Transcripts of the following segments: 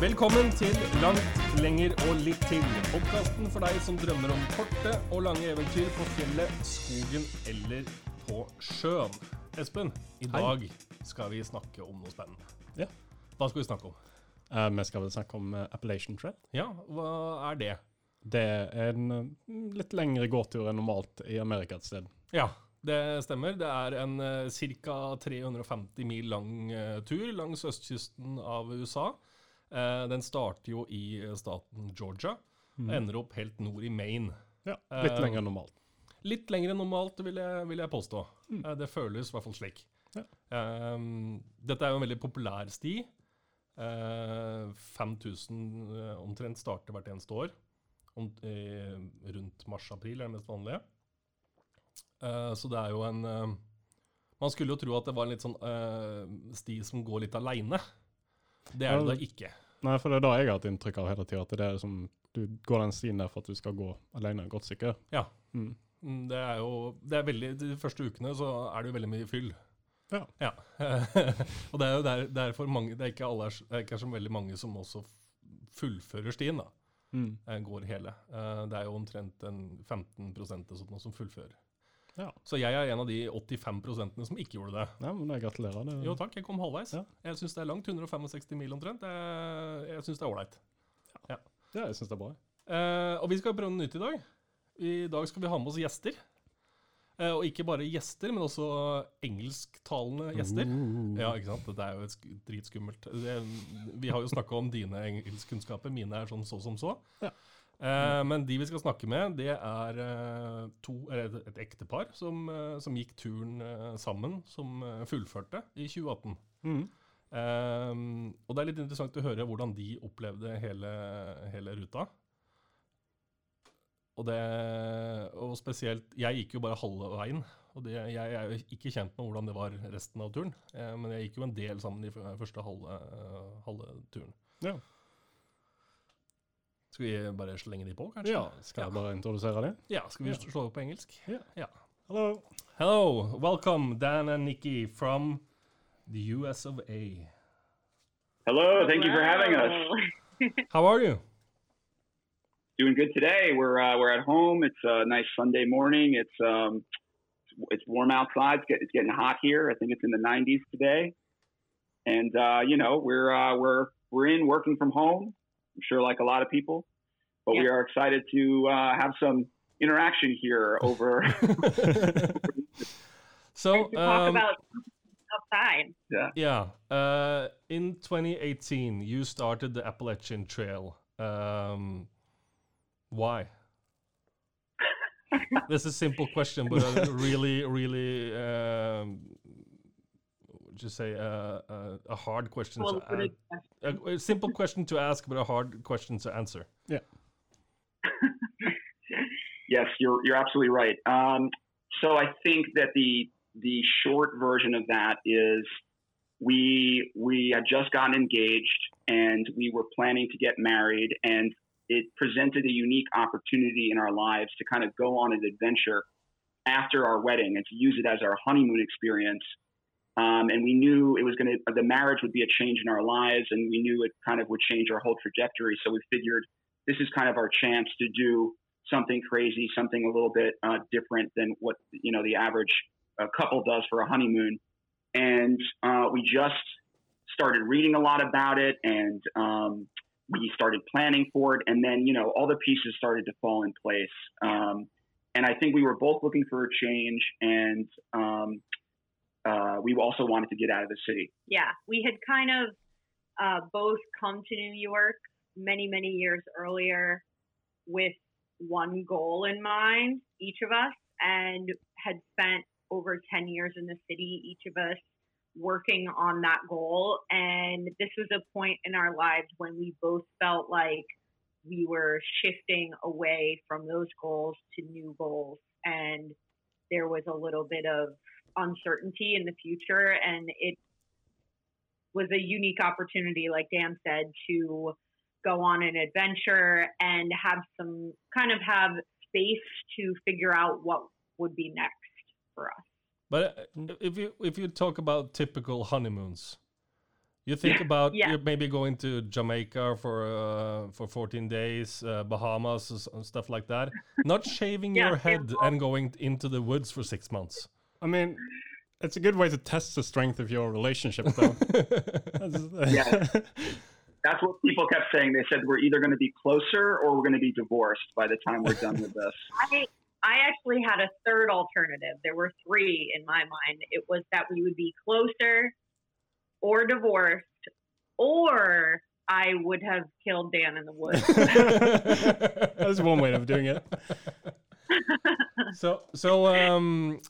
Velkommen til Langt, lenger og litt til. Podkasten for deg som drømmer om korte og lange eventyr på fjellet, skogen eller på sjøen. Espen, i dag skal vi snakke om noe spennende. Ja. Hva skal vi snakke om? Eh, vi skal vel snakke om eh, Appalachian Trail. Ja, hva er det? Det er en eh, litt lengre gåtur enn normalt i Amerika et sted. Ja, det stemmer. Det er en uh, ca. 350 mil lang eh, tur langs østkysten av USA. Eh, den starter jo i eh, staten Georgia. og Ender opp helt nord i Maine. Ja, Litt uh, lenger enn normalt. Litt lenger enn normalt, vil jeg, vil jeg påstå. Eh, Det føles i hvert fall slik. Ja. Um, dette er jo en veldig populær sti. Uh, 5000 eh, omtrent starter hvert eneste år. Om, eh, rundt mars-april er det mest vanlige. Eh, så det er jo en eh, Man skulle jo tro at det var en litt sånn eh, sti som går litt aleine. Det er det da ikke. Nei, for det er da jeg har hatt inntrykk av hele tida, at det er som du går den stien der for at du skal gå alene, godt sikker. Ja. Mm. Mm, Det er jo det er veldig, De første ukene så er det jo veldig mye fyll. Ja. Ja. og det er jo der, derfor mange Det er ikke, alle, det er ikke så veldig mange som også fullfører stien, da. Mm. eh, Går hele. Eh, Det er jo omtrent en 15 eller sånt som fullfører. Ja. Så jeg er en av de 85% som ikke gjorde det. ja, men jeg gratulerer. Det, Jo takk, jeg kom halvveis. Ja. Jeg syns det er langt. 165 mil omtrent. Jeg, jeg syns det er ålreit. Ja, jeg syns det er bra. Eh, og vi skal prøve noe nytt i dag. I dag skal vi ha med oss gjester. Eh, og ikke bare gjester, men også engelsktalende gjester. Uh. Ja, ikke sant? Det er jo dritskummelt. Det, vi har jo snakka om dine engelskkunnskaper. Mine er sånn så som så. Ja. Eh, men de vi skal snakke med, det er eh, to, et, ektepar som, eh, som gikk turen sammen, som fullførte i 2018. Mm. Eh, og det er litt interessant å høre hvordan de opplevde hele, hele ruta. Og det Og spesielt Jeg gikk jo bare halve veien. Og det, jeg er jo ikke kjent med hvordan det var resten av turen. Eh, men jeg gikk jo en del sammen i første halve, halve turen. Ja. Skal vi bare slenge de på, kanskje? ja. Skal jeg bare introdusere det? Ja, skal vi Ja. slå over på engelsk? Ja. ja. Hello. Hello, welcome Dan and Nikki from the US of A. Hello, thank you for having us. How are you? Doing good today. We're uh, we're at home. It's a nice Sunday morning. It's um it's warm outside. It's, get, it's getting hot here. I think it's in the 90s today. And uh, you know, we're uh, we're we're in working from home. I'm sure like a lot of people, but we are excited to uh, have some interaction here over So, to talk um, about outside. yeah, uh, in 2018, you started the Appalachian Trail. Um, why? This is a simple question, but a really, really, um, what would you say, uh, uh, a hard question. Well, to what a, a simple question to ask, but a hard question to answer. Yeah. yes, you're you're absolutely right. Um, so I think that the the short version of that is we we had just gotten engaged and we were planning to get married and it presented a unique opportunity in our lives to kind of go on an adventure after our wedding and to use it as our honeymoon experience. Um, and we knew it was going to the marriage would be a change in our lives and we knew it kind of would change our whole trajectory. So we figured this is kind of our chance to do something crazy, something a little bit uh, different than what you know the average uh, couple does for a honeymoon. And uh, we just started reading a lot about it, and um, we started planning for it. And then you know all the pieces started to fall in place. Um, and I think we were both looking for a change, and um, uh, we also wanted to get out of the city. Yeah, we had kind of uh, both come to New York many, many years earlier with one goal in mind, each of us, and had spent over 10 years in the city, each of us working on that goal. And this was a point in our lives when we both felt like we were shifting away from those goals to new goals. And there was a little bit of uncertainty in the future. And it was a unique opportunity, like Dan said, to go on an adventure and have some kind of have space to figure out what would be next for us. But uh, if you if you talk about typical honeymoons, You think about Yeah. you're maybe going to Jamaica for uh, for 14 days, uh, Bahamas and stuff like that. Not shaving Yeah, your head and going into the woods for six months. I mean, it's a good way to test the strength of your relationship, though. That's- Yeah. That's what people kept saying. They said we're either going to be closer or we're going to be divorced by the time we're done with this. I I actually had a third alternative. There were three in my mind. It was that we would be closer or divorced, or I would have killed Dan in the woods. That's one way of doing it. so so um,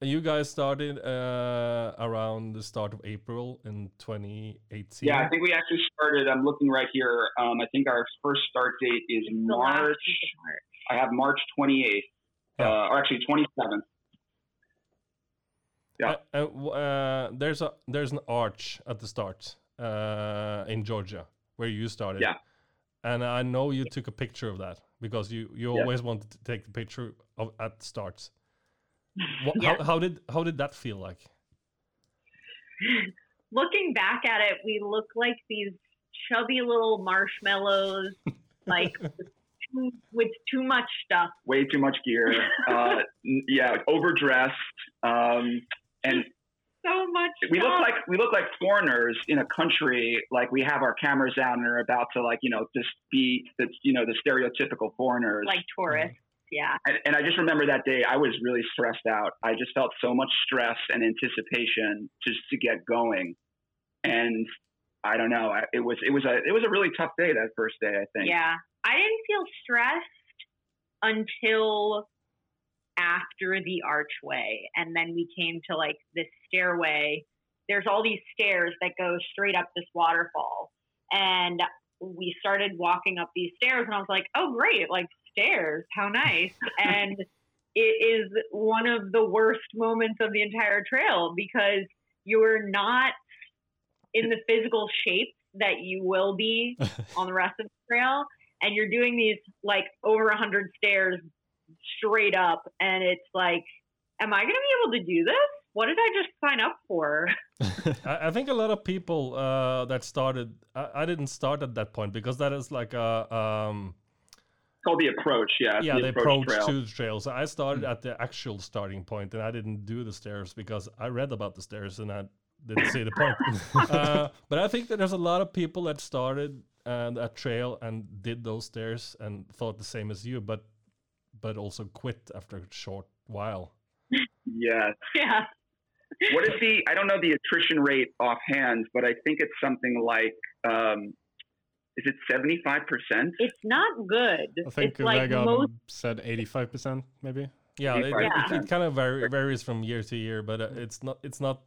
you guys started uh, around the start of April in 2018. Yeah, I think we actually started. I'm looking right here. Um, I think our first start date is the March. March. I have March 28th, Yeah. uh, or actually 27th. Yeah. Uh, uh, uh, there's a there's an arch at the start uh, in Georgia where you started. Yeah. And I know you took a picture of that because you, you Yeah. always wanted to take the picture of at the starts. Wha Yeah. how, how did how did that feel like? Looking back at it, we look like these chubby little marshmallows, like with too, with too much stuff. Way too much gear. Uh, yeah, overdressed. Um, and So much. we look like we look like foreigners in a country like we have our cameras out and are about to like you know just be the you know the stereotypical foreigners. like tourists. Yeah. and, and I just remember that day I was really stressed out. I just felt so much stress and anticipation just to get going, and I don't know. I, it was it was a it was a really tough day that first day. I think. Yeah. I didn't feel stressed until after the archway. And then we came to like this stairway. There's all these stairs that go straight up this waterfall. And we started walking up these stairs, and I was like, oh, great, like stairs, how nice. and it is one of the worst moments of the entire trail because you're not in the physical shape that you will be on the rest of the trail and you're doing these like over a 100 stairs straight up and it's like am i going to be able to do this what did i just sign up for I, I think a lot of people uh, that started. I, I didn't start at that point because that is like a um, It's called the approach. Yeah. yeah the the approach approach trail. to the trail. So I started at the actual starting point, and I didn't do the stairs because I read about the stairs and I didn't see the point. uh, but I think that there's a lot of people that started uh, that trail and did those stairs and thought the same as you, but but also quit after a short while. Yes. yeah what is the i don't know the attrition rate offhand but i think it's something like um, is it 75% it's not good I think it's like Vega most said 85%, maybe. Yeah, it, it, it, kind of vari- varies from year to year, but uh, it's not it's not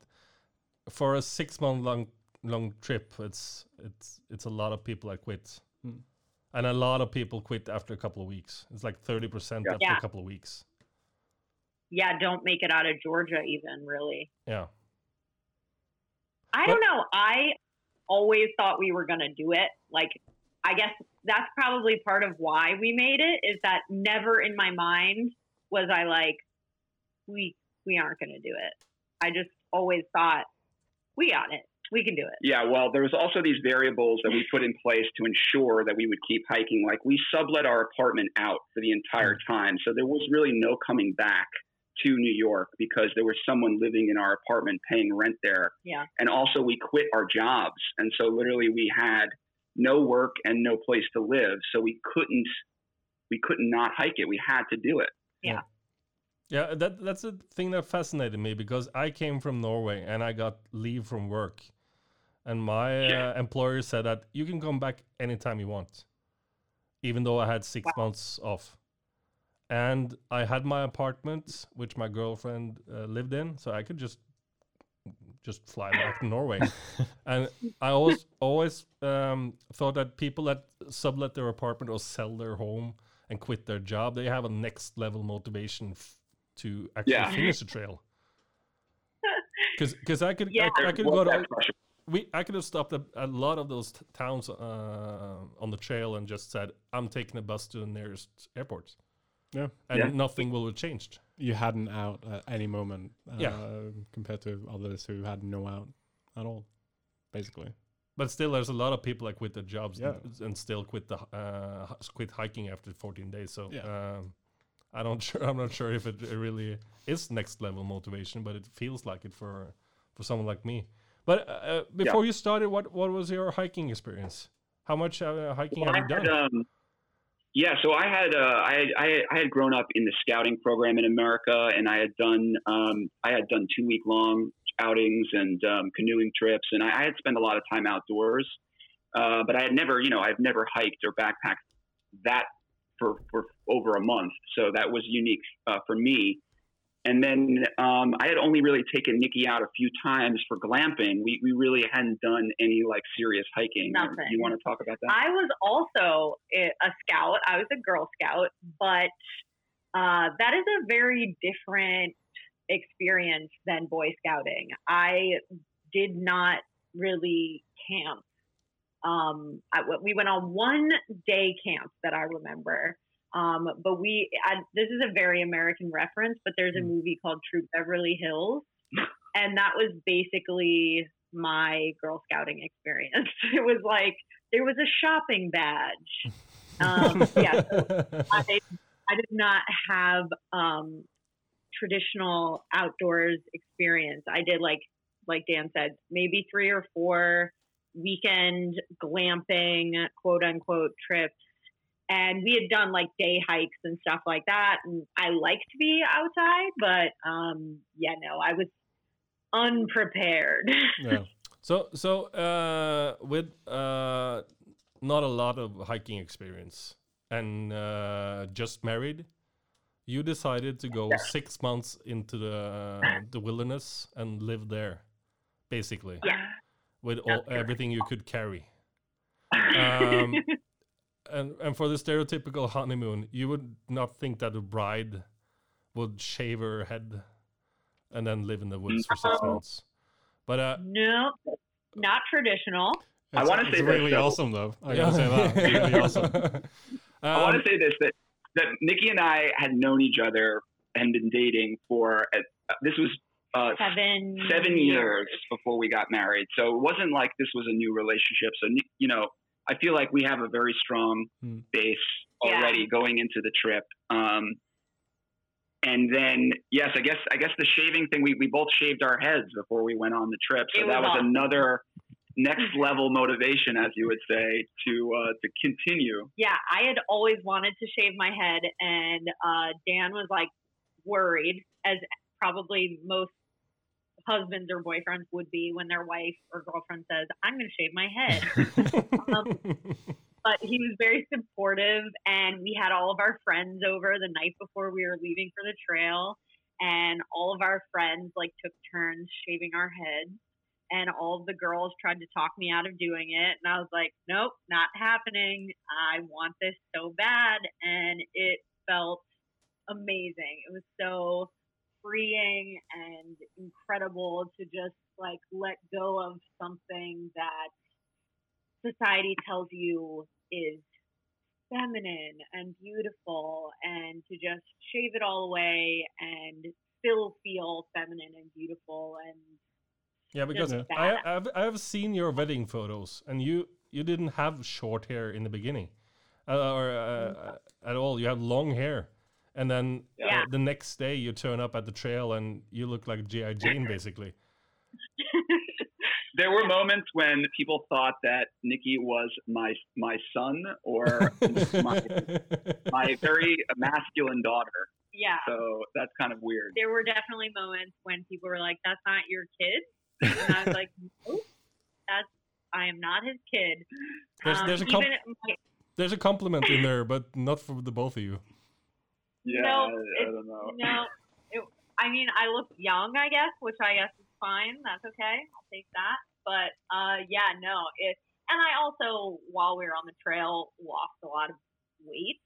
for a six month long long trip. It's it's it's a lot of people that quit, Hmm. and a lot of people quit after a couple of weeks. It's like thirty percent Yeah. after Yeah. a couple of weeks. yeah don't make it out of georgia even really Yeah, I don't know. I always thought we were going to do it. Like, I guess that's probably part of why we made it is that never in my mind was I like, we, we aren't going to do it. I just always thought we got it. We can do it. yeah well there was also these variables that we put in place to ensure that we would keep hiking like we sublet our apartment out for the entire time so there was really no coming back to new york because there was someone living in our apartment paying rent there Yeah. and also we quit our jobs and so literally we had no work and no place to live so we couldn't we couldn't not hike it we had to do it yeah. Yeah, that that's a thing that fascinated me because I came from Norway and I got leave from work, and my Yeah. uh, employer said that you can come back anytime you want, even though I had six months off. And I had my apartment, which my girlfriend uh, lived in, so I could just just fly back to Norway. and I always always um, thought that people that sublet their apartment or sell their home and quit their job, they have a next level motivation f- to actually Yeah. finish the trail. Because I could Yeah. I, I could go to we I could have stopped at a lot of those t- towns uh, on the trail and just said I'm taking a bus to the nearest airport, Yeah. and Yeah. nothing will have changed. You had an out at any moment uh, Yeah. compared to others who had no out at all. basically. But still, there's a lot of people that quit their jobs Yeah. and, and still quit the uh, quit hiking after 14 days. So Yeah. um, I don't sure I'm not sure if it really is next level motivation, but it feels like it for for someone like me. But uh, before you started, what what was your hiking experience? How much uh, hiking Well, have you I had, done? um, yeah, so I had, uh, I had I had grown up in the scouting program in America, and I had done um, I had done two week long outings and um, canoeing trips, and I, I had spent a lot of time outdoors. Uh, but I had never, you know, I've never hiked or backpacked that for, for over a month, so that was unique uh, for me. And then um, I had only really taken Nikki out a few times for glamping. We, we really hadn't done any like serious hiking. Nothing. You want to talk about that? I was also a scout. I was a Girl Scout, but uh, that is a very different experience than Boy Scouting. I did not really camp. Um, I, we went on one day camp that I remember. Um, but we, I, this is a very American reference, but there's a movie called Troop Beverly Hills, and that was basically my Girl Scouting experience. It was like there was a shopping badge. Um, yeah, so I, I did not have um, traditional outdoors experience. I did like like Dan said, maybe three or four weekend glamping quote unquote trips. And we had done like day hikes and stuff like that. And I like to be outside, but um, yeah, no, I was unprepared. yeah. So so uh, with uh, not a lot of hiking experience and uh, just married, you decided to go six months into the the wilderness and live there, basically, yeah. with all, everything you could carry. Um, and and for the stereotypical honeymoon, you would not think that a bride would shave her head and then live in the woods for six months. But uh, no, not traditional. I wanna say this, really though. awesome though. I gotta say that. Really awesome. I want Um, to say this that that Nikki and I had known each other and been dating for uh, this was uh, Seven seven years before we got married. So it wasn't like this was a new relationship. So you know, I feel like we have a very strong Hmm. base Yeah. already going into the trip. Um, and then yes, I guess I guess the shaving thing we, we both shaved our heads before we went on the trip. So It that was was awesome. another next level motivation, as you would say, to uh, to continue. yeah, I had always wanted to shave my head, and uh, Dan was like worried, as probably most husbands or boyfriends would be when their wife or girlfriend says, "I'm going to shave my head." Um, but he was very supportive, and we had all of our friends over the night before we were leaving for the trail, and all of our friends like took turns shaving our heads. And all of the girls tried to talk me out of doing it. And I was like, nope, not happening. I want this so bad. And it felt amazing. It was so freeing and incredible to just like let go of something that society tells you is feminine and beautiful and to just shave it all away and still feel feminine and beautiful and yeah, because I. I've I've seen your wedding photos, and you you didn't have short hair in the beginning, uh, or uh, at all. You had long hair, and then uh, Yeah. the next day you turn up at the trail and you look like GI Jane, basically. There were moments when people thought that Nikki was my my son or my, my very masculine daughter. yeah So that's kind of weird. there were definitely moments when people were like that's not your kid and i was like nope that's i am not his kid There's- Um, there's a couple- my, There's a compliment in there, but not for the both of you. Yeah, No, I, I don't know. no it, i mean i look young i guess which i guess is fine that's okay i'll take that but uh yeah no it and i also while we were on the trail lost a lot of weight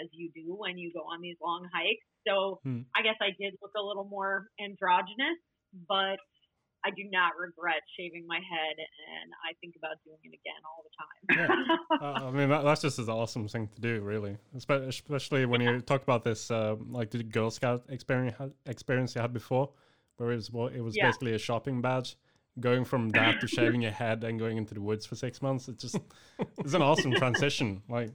as you do when you go on these long hikes so Hmm. i guess i did look a little more androgynous but i do not regret shaving my head and i think about doing it again all the time uh, I mean, that, that's just an awesome thing to do, really. Especially when you talk about this, uh, like the Girl Scout experience experience you had before, where it was well, it was Yeah. basically a shopping badge. going from that to shaving your head and going into the woods for six months. It's just it's an awesome transition. Like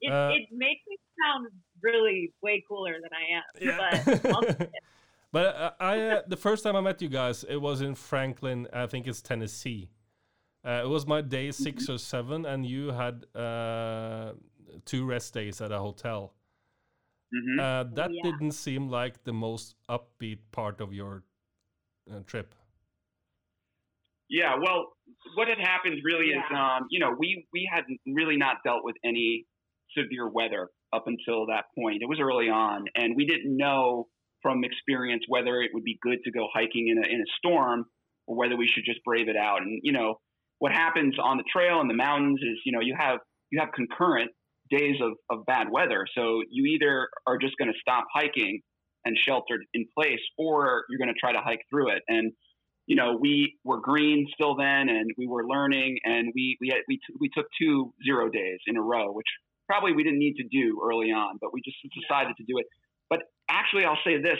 It, Uh, it makes me sound really way cooler than I am. Yeah. But I'll take it. But uh, I, uh, the first time I met you guys, it was in Franklin. I think it's Tennessee. Uh, it was my day six or seven, and you had uh, two rest days at a hotel. hmm Uh, that yeah. didn't seem like the most upbeat part of your uh, trip. Yeah, well, what had happened really is, um, you know, we we had really not dealt with any severe weather up until that point. It was early on, and we didn't know from experience whether it would be good to go hiking in a in a storm or whether we should just brave it out. And you know, what happens on the trail in the mountains is, you know, you have you have concurrent days of, of bad weather. So you either are just going to stop hiking and sheltered in place, or you're going to try to hike through it. And you know, we were green still then, and we were learning, and we we had, we t- we took two zero days in a row, which probably we didn't need to do early on, but we just decided to do it. But actually, I'll say this: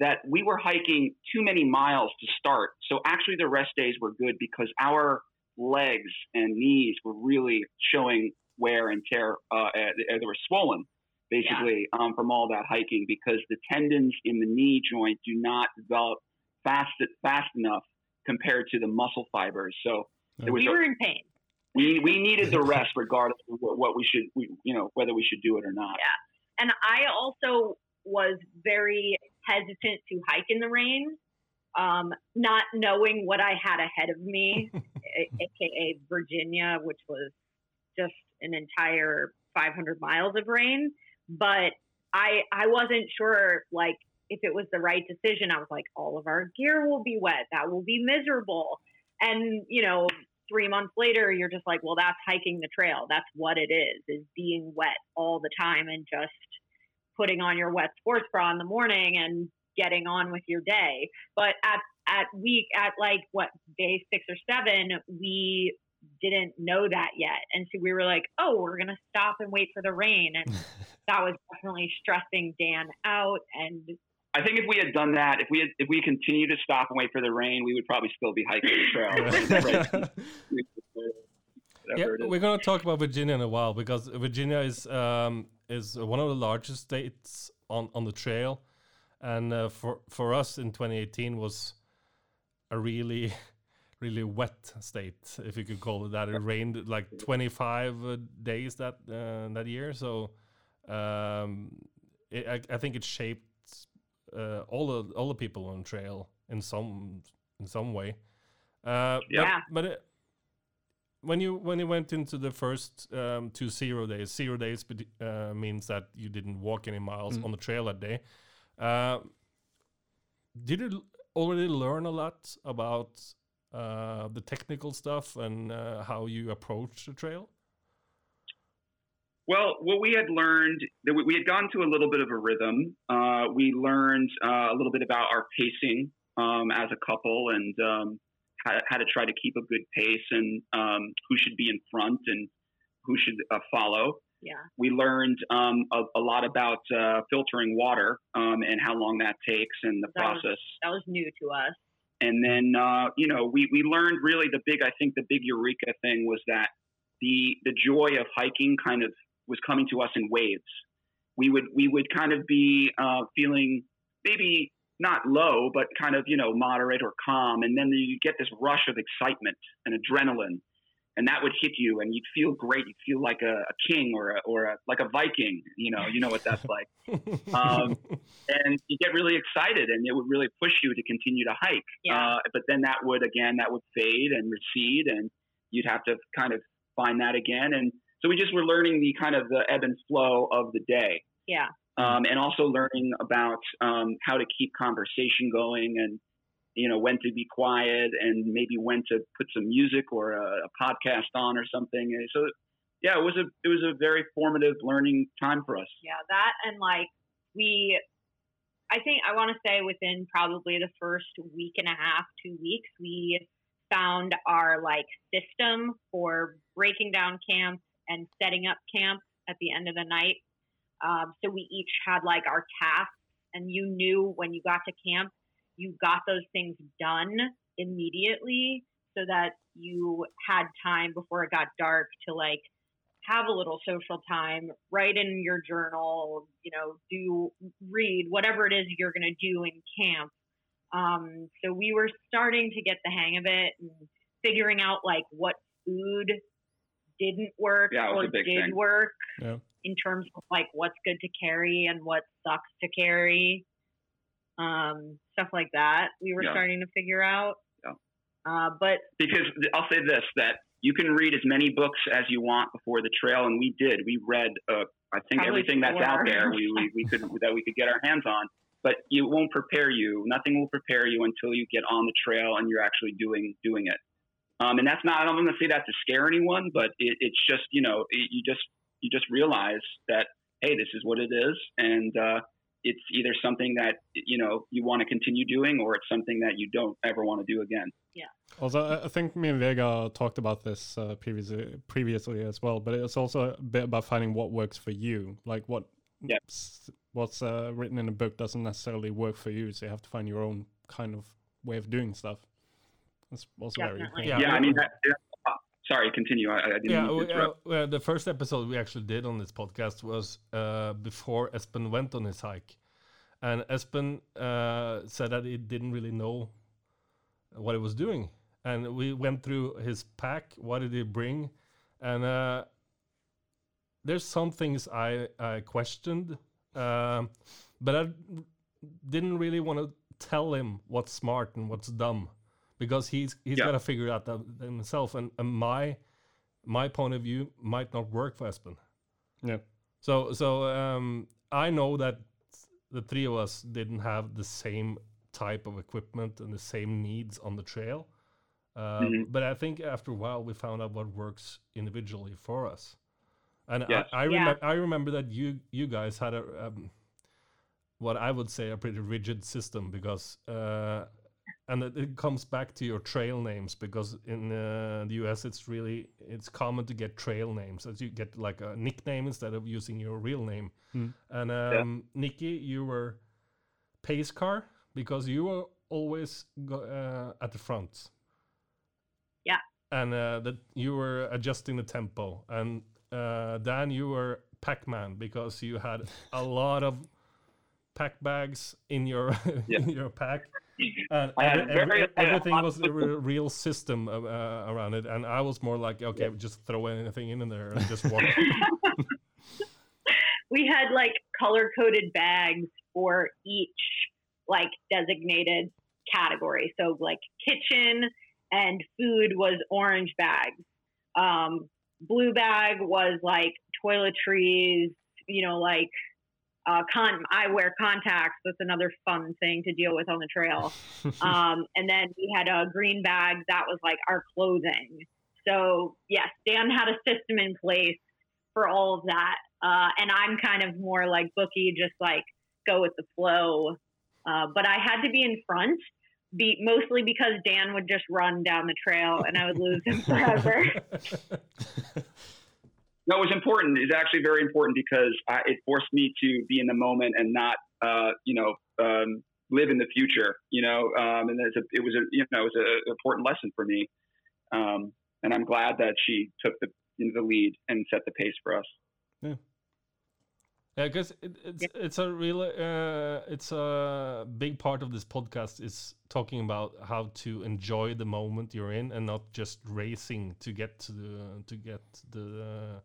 that we were hiking too many miles to start. So actually, the rest days were good because our legs and knees were really showing wear and tear. Uh, they were swollen, basically, um, from all that hiking because the tendons in the knee joint do not develop fast fast enough compared to the muscle fibers. So We were in pain. we we needed the rest regardless of what, what we should we, you know whether we should do it or not. Yeah. And I also was very hesitant to hike in the rain, um, not knowing what I had ahead of me, aka Virginia, which was just an entire 500 miles of rain. But I I wasn't sure like if it was the right decision. I was like, all of our gear will be wet. That will be miserable. And you know, three months later, you're just like, well, that's hiking the trail. That's what it is: is being wet all the time and just putting on your wet sports bra in the morning and getting on with your day. But at at week at like what day six or seven, we didn't know that yet, and so we were like, oh, we're gonna stop and wait for the rain, and that was definitely stressing Dan out. And I think if we had done that, if we had, if we continued to stop and wait for the rain, we would probably still be hiking the trail. yeah, Whatever it is. we're gonna talk about Virginia in a while because Virginia is um, is one of the largest states on, on the trail, and uh, for for us in 2018 was a really really wet state, if you could call it that. It rained like 25 uh, days that uh, that year, so um, it, I, I think it shaped uh, all the all the people on the trail in some in some way. Uh, but- Yeah. but it, when you when you went into the first um, two zero days, zero days uh, means that you didn't walk any miles Mm. on the trail that day. Uh, did you already learn a lot about uh, the technical stuff and uh, how you approach the trail? Well, what we had learned that we, we had gone to a little bit of a rhythm. Uh, we learned uh, a little bit about our pacing um, as a couple and um, how, how to try to keep a good pace and um, who should be in front and who should uh, follow. yeah, We learned um, a, a lot about uh, filtering water um, and how long that takes and the That was- process. that was new to us. And then, uh, you know, we, we learned really the big, I think the big eureka thing was that the, the joy of hiking kind of was coming to us in waves. We would, we would kind of be uh, feeling maybe not low, but kind of, you know, moderate or calm. And then you get this rush of excitement and adrenaline. And that would hit you, and you'd feel great. You'd feel like a, a king or a, or a, like a Viking. You know, you know what that's like Um, and you get really excited and it would really push you to continue to hike. Yeah. Uh, but then that would, again, that would fade and recede and you'd have to kind of find that again. And so we just were learning the kind of the ebb and flow of the day. Yeah. Um, and also learning about um, how to keep conversation going and, you know, when to be quiet and maybe when to put some music or a, a podcast on or something. And so, yeah, it was a, it was a very formative learning time for us. Yeah, that and like we, I think I want to say within probably the first week and a half, two weeks, we found our like system for breaking down camp and setting up camp at the end of the night. Um, so we each had like our tasks, and you knew when you got to camp, you got those things done immediately so that you had time before it got dark to like have a little social time, write in your journal, you know, do read whatever it is you're going to do in camp. Um, so we were starting to get the hang of it and figuring out like what food didn't work Yeah, or did thing. work Yeah. In terms of like what's good to carry and what sucks to carry, um, stuff like that. We were Yeah. starting to figure out. Yeah. Uh, but because I'll say this that you can read as many books as you want before the trail, and we did. We read, uh, I think, everything that's out there. We, we, we could that we could get our hands on, but it won't prepare you. Nothing will prepare you until you get on the trail and you're actually doing doing it. Um, and that's not. I don't want to say that to scare anyone, but it, it's just you know it, you just you just realize that hey, this is what it is, and uh, it's either something that you know you want to continue doing, or it's something that you don't ever want to do again. Yeah. Also, I- I think me and Vega talked about this uh, previously, previously as well. But it's also a bit about finding what works for you. Like what Yeah. what's uh, written in a book doesn't necessarily work for you, so you have to find your own kind of way of doing stuff. That's also very Definitely. important. Yeah, Yeah, I mean, that, sorry, continue. I, I didn't Yeah, we, uh, well, the first episode we actually did on this podcast was uh, before Espen went on his hike, and Espen uh, said that he didn't really know what he was doing, and we went through his pack. What did he bring? And uh, there's some things I I questioned, um, but I didn't really want to tell him what's smart and what's dumb because he's he's Yeah. got to figure it out that, himself. And, and my my point of view might not work for Espen. Yeah. So so um, I know that the three of us didn't have the same type of equipment and the same needs on the trail. Um, Mhm. But I think after a while we found out what works individually for us. And Yes. I, I, Yeah. I remember that you you guys had a um, what I would say a pretty rigid system because uh, and it, it comes back to your trail names because in uh, the US it's really it's common to get trail names as you get like a nickname instead of using your real name. Hmm. And um, Nikki, you were pace car because you were always go, uh, at the front. Yeah. And uh, that you were adjusting the tempo, and uh, Dan, you were Pac-Man because you had a lot of pack bags in your Yeah. in your pack. And I had every- very- every- I had a everything lot was a real system uh, uh, around it, and I was more like, okay, just throw anything in there and just walk. we had like color coded bags for each like designated category. So like kitchen and food was orange bags. Um, blue bag was like toiletries, you know, like uh, con- I wear contacts. That's another fun thing to deal with on the trail. Um, and then we had a green bag that was like our clothing. So yes, Dan had a system in place for all of that. Uh, and I'm kind of more like bookie, just like go with the flow. Uh, but I had to be in front, be mostly because Dan would just run down the trail and I would lose him forever. No, it was important. It's actually very important because I, it forced me to be in the moment and not, uh, you know, um, live in the future. You know, um, and a, it was a, you know, it was an important lesson for me. Um, and I'm glad that she took the you know, the lead and set the pace for us. Yeah, because it, it's it's a real uh, it's a big part of this podcast is talking about how to enjoy the moment you're in and not just racing to get to the to get the uh,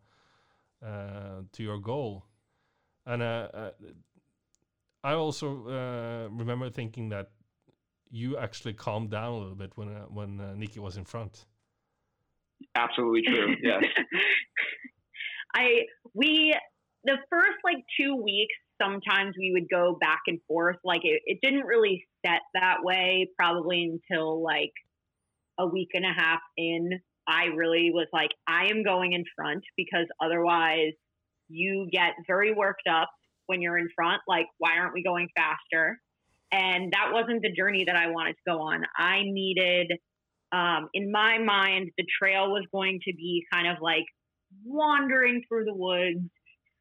to your goal. And uh, uh, I also uh, remember thinking that you actually calmed down a little bit when uh, when uh, Nikki was in front. Absolutely true. Yes. I we the first like two weeks sometimes we would go back and forth like it, it didn't really set that way probably until like a week and a half in i really was like i am going in front because otherwise you get very worked up when you're in front. Like why aren't we going faster? And that wasn't the journey that i wanted to go on. I needed um, in my mind the trail was going to be kind of like wandering through the woods,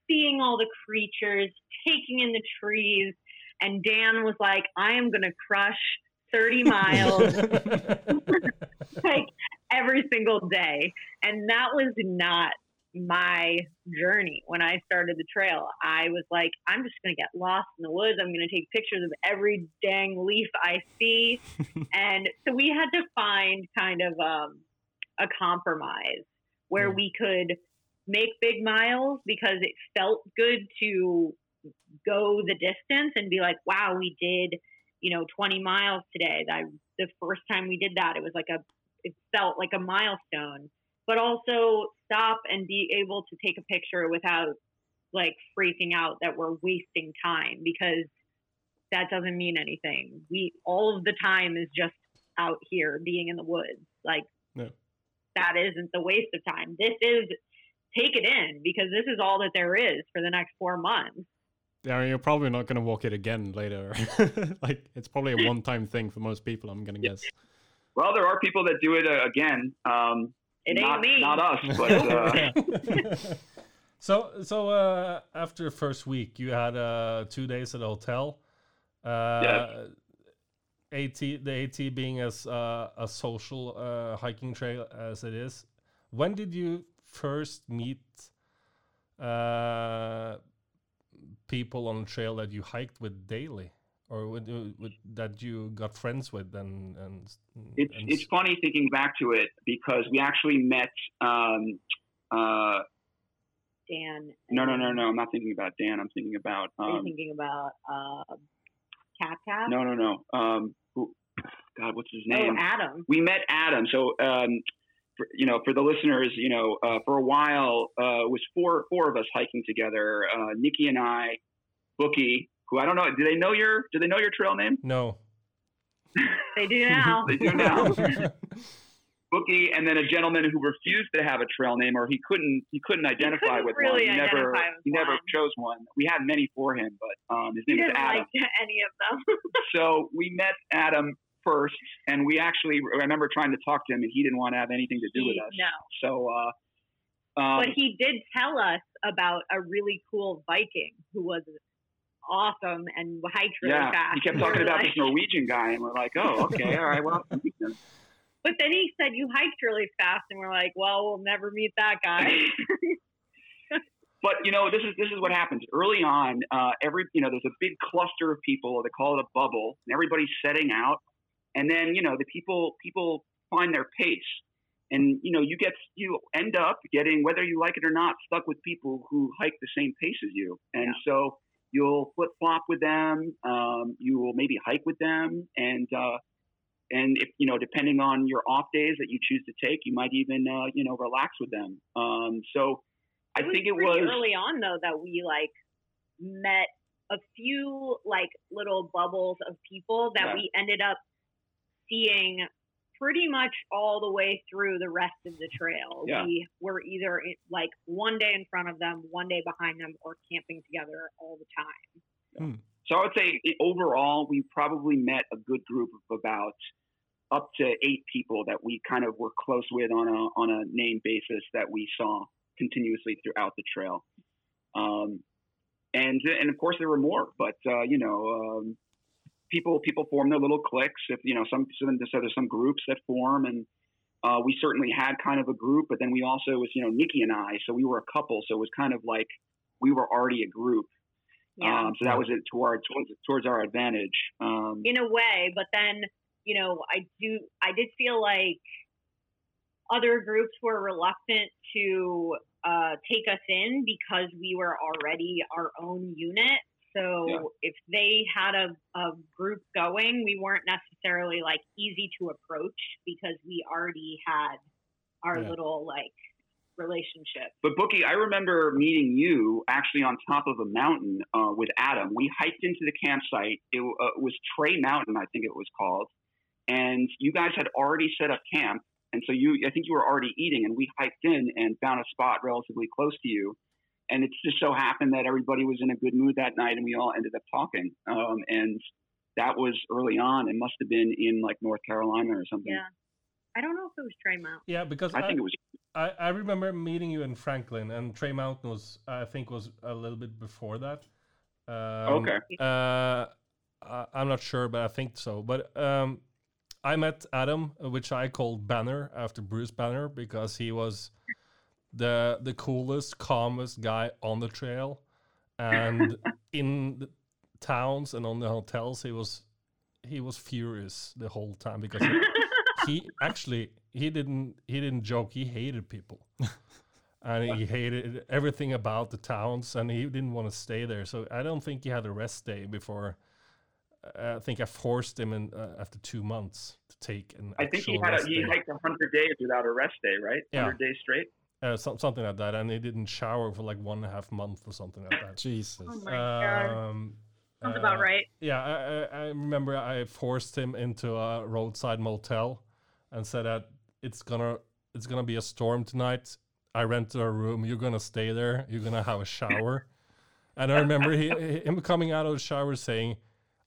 seeing all the creatures, taking in the trees. And Dan was like, I am going to crush 30 miles. Like every single day. And that was not my journey when I started the trail. I was like, I'm just going to get lost in the woods. I'm going to take pictures of every dang leaf I see. and so we had to find kind of um, a compromise where Yeah. we could make big miles because it felt good to go the distance and be like, wow, we did, you know, 20 miles today. That the first time we did that, it was like a, it felt like a milestone. But also stop and be able to take a picture without like freaking out that we're wasting time because that doesn't mean anything. We all of the time is just out here being in the woods. Like Yeah. that isn't the waste of time. This is take it in because this is all that there is for the next four months. Yeah, you're probably not going to walk it again later. like it's probably a one-time thing for most people. I'm going to guess. Well, there are people that do it uh, again. Um, It ain't not, me. Not us, but uh, so so uh, after first week, you had uh, two days at a hotel. Uh, Yes. AT the AT being as uh, a social uh, hiking trail as it is. When did you first meet uh, people on the trail that you hiked with daily, or with, uh, with that you got friends with? And and it's and it's funny thinking back to it because we actually met. Um, uh, Dan. no, no, no, no. I'm not thinking about Dan. I'm thinking about. Are you Um, thinking about uh, Cat Cat? no, no, no. Um, who, God, what's his Oh, name? Adam. we met Adam. So, um, for, you know, for the listeners, you know, uh, for a while, uh, it was four four of us hiking together. Uh, Nikki and I, Bookie, who I don't know. Do they know your? Do they know your trail name? no. They do now. They do now. Bookie, and then a gentleman who refused to have a trail name, or he couldn't he couldn't identify couldn't with really one. He never identify with he never chose one. We had many for him, but um, his He name was didn't Adam. like any of them. so we met Adam first, and we actually I remember trying to talk to him, and he didn't want to have anything to do with us. No. So, uh, um, but he did tell us about a really cool Viking who was awesome and hiked really yeah, fast. he kept talking about like- this Norwegian guy, and we're like, oh, okay, all right, well. But then he said you hiked really fast, and we're like, well, we'll never meet that guy. But you know, this is this is what happens early on. Uh, every you know, there's a big cluster of people. They call it a bubble, and everybody's setting out. And then you know, the people people find their pace, and you know, you get you end up getting whether you like it or not stuck with people who hike the same pace as you, and so you'll flip flop with them. Um, you will maybe hike with them, and uh, and if you know, depending on your off days that you choose to take, you might even uh, you know relax with them. Um, so. I was think it was early on though that we like met a few like little bubbles of people that Yeah. we ended up seeing pretty much all the way through the rest of the trail. Yeah. We were either like one day in front of them, one day behind them, or camping together all the time. So I would say overall, we probably met a good group of about up to eight people that we kind of were close with on a on a name basis that we saw continuously throughout the trail. Um, and and of course there were more, but uh, you know, um, people people form their little cliques. If you know some so so there's some groups that form, and uh, we certainly had kind of a group, but then we also was you know Nikki and I, so we were a couple, so it was kind of like we were already a group. Yeah. Um, so that was it toward towards, towards our advantage. Um, in a way, but then, you know, I do I did feel like other groups were reluctant to uh, take us in because we were already our own unit. So Yeah. if they had a, a group going, we weren't necessarily like easy to approach because we already had our Yeah. little like relationship. but Bookie, I remember meeting you actually on top of a mountain uh, with Adam. We hiked into the campsite. It uh, was Tray Mountain, I think it was called, and you guys had already set up camp. And so you, I think you were already eating, and we hiked in and found a spot relatively close to you. And it just so happened that everybody was in a good mood that night, and we all ended up talking. Um, and that was early on. It must have been in like North Carolina or something. Yeah. I don't know if it was Tray Mount. Yeah, because I think it was. I, I remember meeting you in Franklin, and Tray Mountain was, I think, was a little bit before that. Um, Okay. Uh, I, I'm not sure, but I think so. But um, I met Adam, uh, which I called Banner after Bruce Banner because he was the the coolest, calmest guy on the trail, and in the towns and on the hotels, he was he was furious the whole time because he, he actually he didn't he didn't joke. He hated people. and he hated everything about the towns and he didn't want to stay there so i don't think he had a rest day before uh, i think i forced him in uh, after two months to take an I think he had a, he hiked hundred days without a rest day, right? Yeah. Hundred days straight. Uh, some, something like that and he didn't shower for like one and a half month or something like that Jesus. Oh my god. um, Sounds uh, about right. Yeah, I, I, I remember I forced him into a roadside motel and said that it's gonna it's gonna be a storm tonight. I rented a room. You're gonna stay there. You're gonna have a shower. and I remember he, him coming out of the shower saying,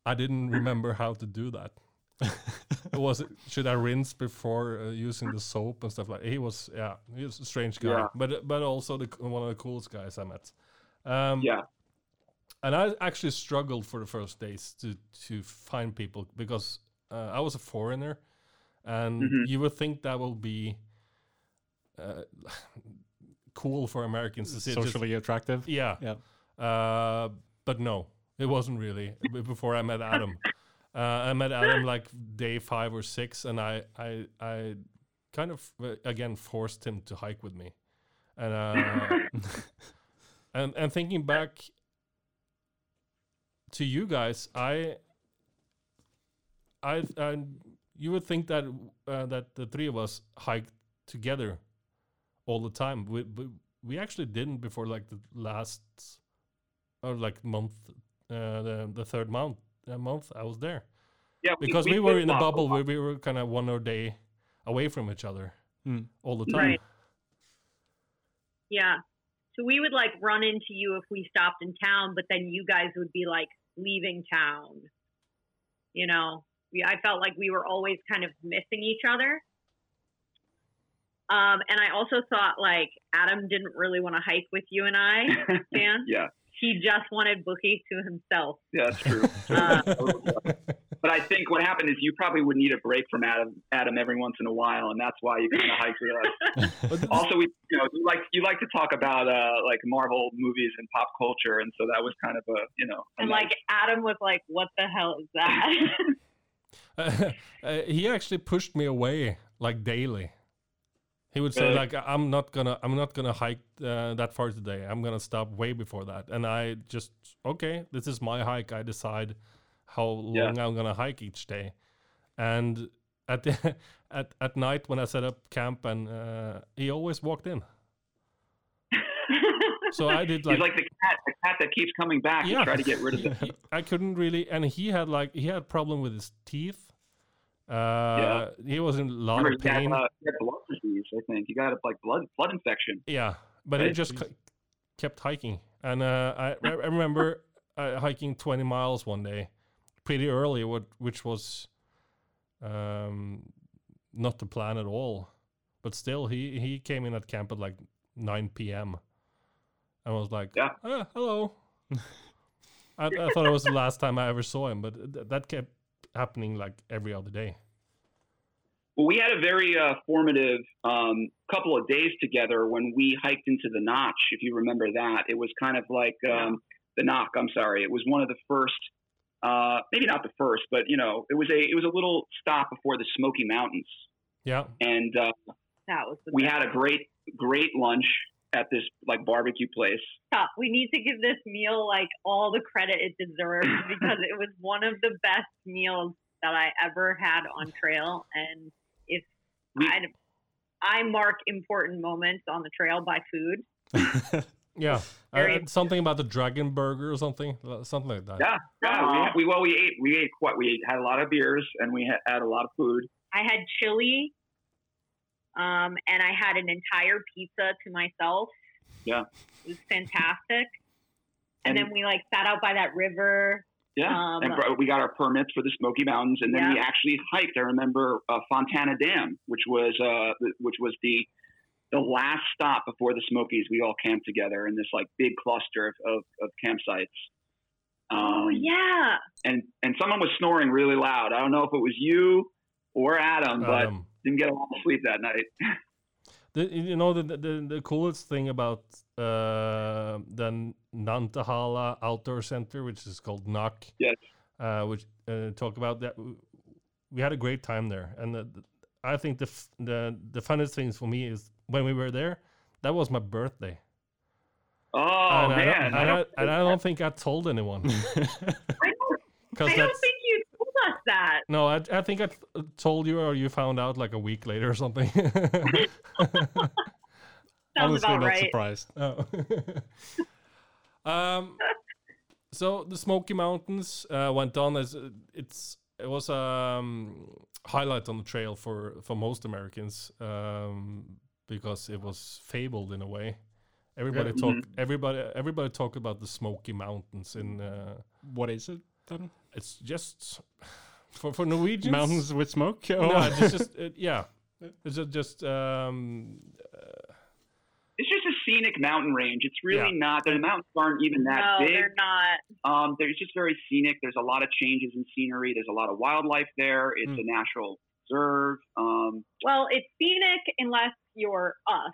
"I didn't remember how to do that. was it, should I rinse before uh, using the soap and stuff like?" He was yeah, he was a strange guy, Yeah. but but also the one of the coolest guys I met. Um, Yeah. and I actually struggled for the first days to to find people because uh, I was a foreigner, and Mhm. you would think that will be uh, cool for Americans to see. just- Socially attractive. yeah, Yeah. Uh, but no, it wasn't really. Before I met Adam, uh, I met Adam like day five or six, and I I I kind of uh, again forced him to hike with me, and uh, and and thinking back to you guys, I I, I you would think that uh, that the three of us hiked together all the time. We, we we actually didn't before like the last or like month, uh, the the third month uh, month I was there Yeah. because we, were in a bubble where we were kind of one or day away from each other Mm. all the time. Right. Yeah. So we would like run into you if we stopped in town, but then you guys would be like leaving town. You know, we, I felt like we were always kind of missing each other. Um, and I also thought like Adam didn't really want to hike with you and I, Dan. yeah. He just wanted Bookie to himself. Yeah, that's true. Uh, But I think what happened is you probably would need a break from Adam, Adam every once in a while, and that's why you kind of hiked with us. also, we, you know, you like you like to talk about uh, like Marvel movies and pop culture, and so that was kind of a, you know, a and nice- like Adam was like, "What the hell is that?" uh, he actually pushed me away like daily. He would say Really? like I'm not gonna I'm not gonna hike uh, that far today. I'm gonna stop way before that. And I just okay, this is my hike. I decide how long Yeah. I'm gonna hike each day. And at the, at at night when I set up camp and uh, he always walked in. So I did like he's like the cat, the cat that keeps coming back Yeah. to try to get rid of it. I couldn't really, and he had like he had problem with his teeth. Uh, he was in a lot Remember, of had, pain. uh, he had blood disease, I think. He got a like blood blood infection. yeah, but he Right. just c- kept hiking, and uh, I, I I remember uh, hiking twenty miles one day, pretty early, what which was um not the plan at all, but still he he came in at camp at like nine p.m. and was like, Yeah. "Ah, hello. I, I thought it was the last time I ever saw him, but th- that kept happening like every other day. Well, we had a very uh, formative um, couple of days together when we hiked into the Notch. If you remember that, it was kind of like um, the NOC. I'm sorry, it was one of the first, uh, maybe not the first, but you know, it was a it was a little stop before the Smoky Mountains, Yeah, and uh, that was the we best. had a great great lunch at this like barbecue place. Stop. We need to give this meal like all the credit it deserves because it was one of the best meals that I ever had on trail. And if We- I, I mark important moments on the trail by food. yeah. I- Very- something about the dragon burger or something, uh, something like that. Yeah, yeah. We, we well we ate we ate quite we ate, had a lot of beers and we had, had a lot of food. I had chili, um, and I had an entire pizza to myself. Yeah. it was fantastic. And, And- then we like sat out by that river. Yeah, Um, and we got our permits for the Smoky Mountains, and then Yeah. we actually hiked. I remember uh, Fontana Dam, which was uh, the- which was the the last stop before the Smokies. We all camped together in this like big cluster of, of, of campsites. Um, Oh yeah. and and someone was snoring really loud. I don't know if it was you or Adam, but didn't get a lot of sleep that night. The, you know the, the the coolest thing about uh, the Nantahala Outdoor Center, which is called NOC, Yes. uh, which uh, talk about that. We had a great time there, and the, the- I think the f- the the funnest things for me is when we were there. That was my birthday, Oh and, I man, don't, I and, don't- I, and I don't think I told anyone I don't, because I don't that's think you told us that. no. I, I think I t- told you, or you found out like a week later or something. Sounds Honestly, about not right. surprised. Oh. um, so the Smoky Mountains uh, went on as uh, it's it was a um, highlight on the trail for for most Americans um, because it was fabled in a way. Everybody Yeah. talk Mhm. everybody everybody talk about the Smoky Mountains in uh, What is it then? it's just for for Norwegians Mountains with smoke? No, Oh. it's just it, yeah. It's just, just um, it's just a scenic mountain range. It's really Yeah. not. The mountains aren't even that no, big. they're not. Um, they're just very scenic. There's a lot of changes in scenery. There's a lot of wildlife there. It's Mm. a natural reserve. Um, Well, it's scenic unless you're us,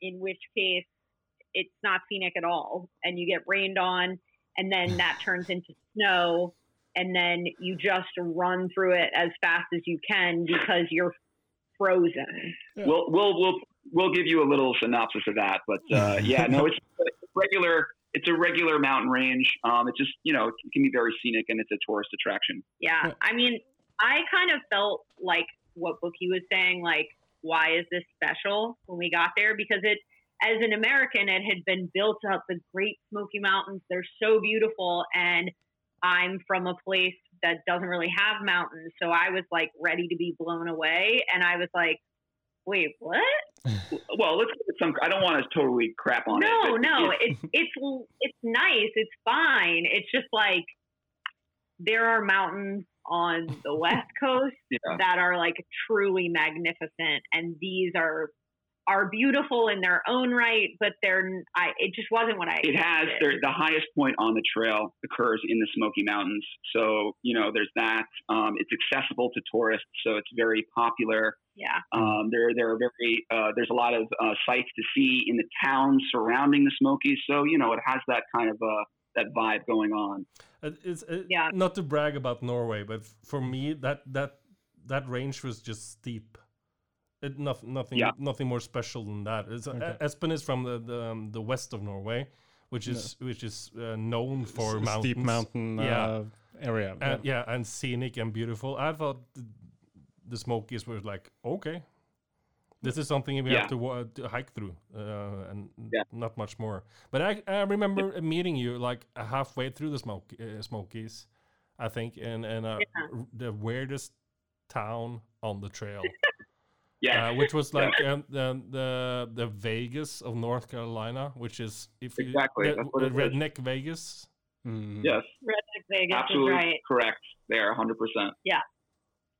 in which case it's not scenic at all, and you get rained on, and then that turns into snow, and then you just run through it as fast as you can because you're frozen. Yeah. We'll we'll we'll we'll give you a little synopsis of that. But uh, yeah, no, it's a regular. It's a regular mountain range. Um, it's just you know it can be very scenic and it's a tourist attraction. Yeah, Yeah. I mean, I kind of felt like what Bookie was saying, like, why is this special when we got there? Because it, as an American, it had been built up. The Great Smoky Mountains, they're so beautiful, and I'm from a place that doesn't really have mountains, so I was like ready to be blown away, and I was like, wait, what? Well, let's give it some. I don't want to totally crap on it. no, no, it's- it's it's it's nice, it's fine. It's just like there are mountains on the west coast yeah. that are like truly magnificent, and these are are beautiful in their own right, but they're I it just wasn't what I It has expected. there, the highest point on the trail occurs in the Smoky Mountains. So you know, there's that. Um, it's accessible to tourists, so it's very popular. yeah. Um, there, there are very uh, there's a lot of uh, sights to see in the towns surrounding the Smokies. So you know, it has that kind of uh, that vibe going on. It- It's it, Yeah. not to brag about Norway, but for me that that that range was just steep. It nothing nothing Yeah. nothing more special than that. It's, Okay. Espen is from the the, um, the west of Norway, which is which is uh, known for S- mountains. steep mountain Yeah. uh, area. and, yeah, and scenic and beautiful. I thought the, the Smokies were like okay. This is something we Yeah. have to, wa- to hike through, uh, and Yeah. not much more. But I, I remember meeting you like halfway through the smoke, uh, Smokies, I think, in in uh, Yeah. the weirdest town on the trail, Yeah, uh, which was like um, the, the the Vegas of North Carolina, which is if you Exactly, the- that's what the it is. redneck Vegas. Mm. yes, Redneck Vegas absolutely is right. correct. There, 100. percent Yeah.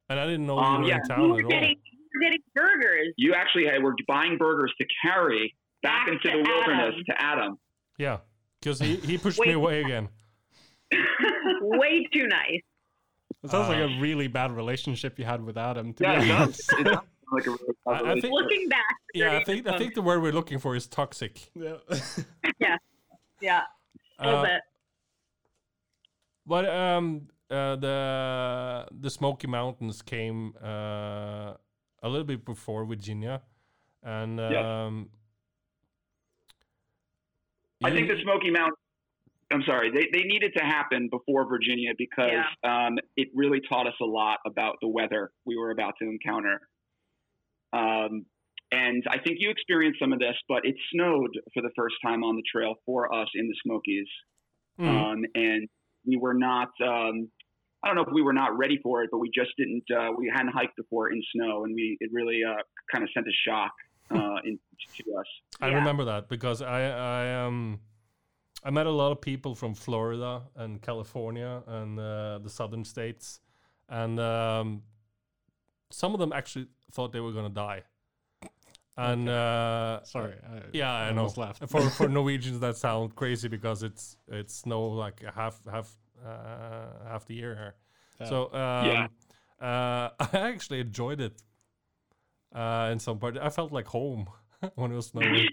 And I didn't know Um, you were yeah, in You town were at all. getting you were getting burgers. You actually had, were buying burgers to carry back, Back into the wilderness Adam. to Adam. Yeah, because he, he pushed me away again. Way too nice. It sounds like Uh, a really bad relationship you had with Adam. To Yeah, be it does. It does sound like a really I- I relationship. think- Looking back, Yeah, I very think I think the word we're looking for is toxic. yeah. yeah, a little Uh, bit. But um, uh, the the Smoky Mountains came uh, a little bit before Virginia, and Yeah. um, I think the Smoky Mountains. I'm sorry. They, they needed to happen before Virginia because um, it really taught us a lot about the weather we were about to encounter. Um, and I think you experienced some of this, but it snowed for the first time on the trail for us in the Smokies, Mm. um, and we were not. Um, I don't know if we were not ready for it, but we just didn't. Uh, we hadn't hiked before in snow, and we it really uh, kind of sent a shock uh, in, to us. I Yeah. remember that because I I um I met a lot of people from Florida and California and uh, the southern states, and um, some of them actually thought they were gonna die. And uh, Sorry. I, Yeah, I, know. almost laughed. For for Norwegians, that sound crazy because it's it's snow like half half uh, half the year here. Yeah. So um, Yeah. uh, I actually enjoyed it uh, in some part. I felt like home when it was snowing.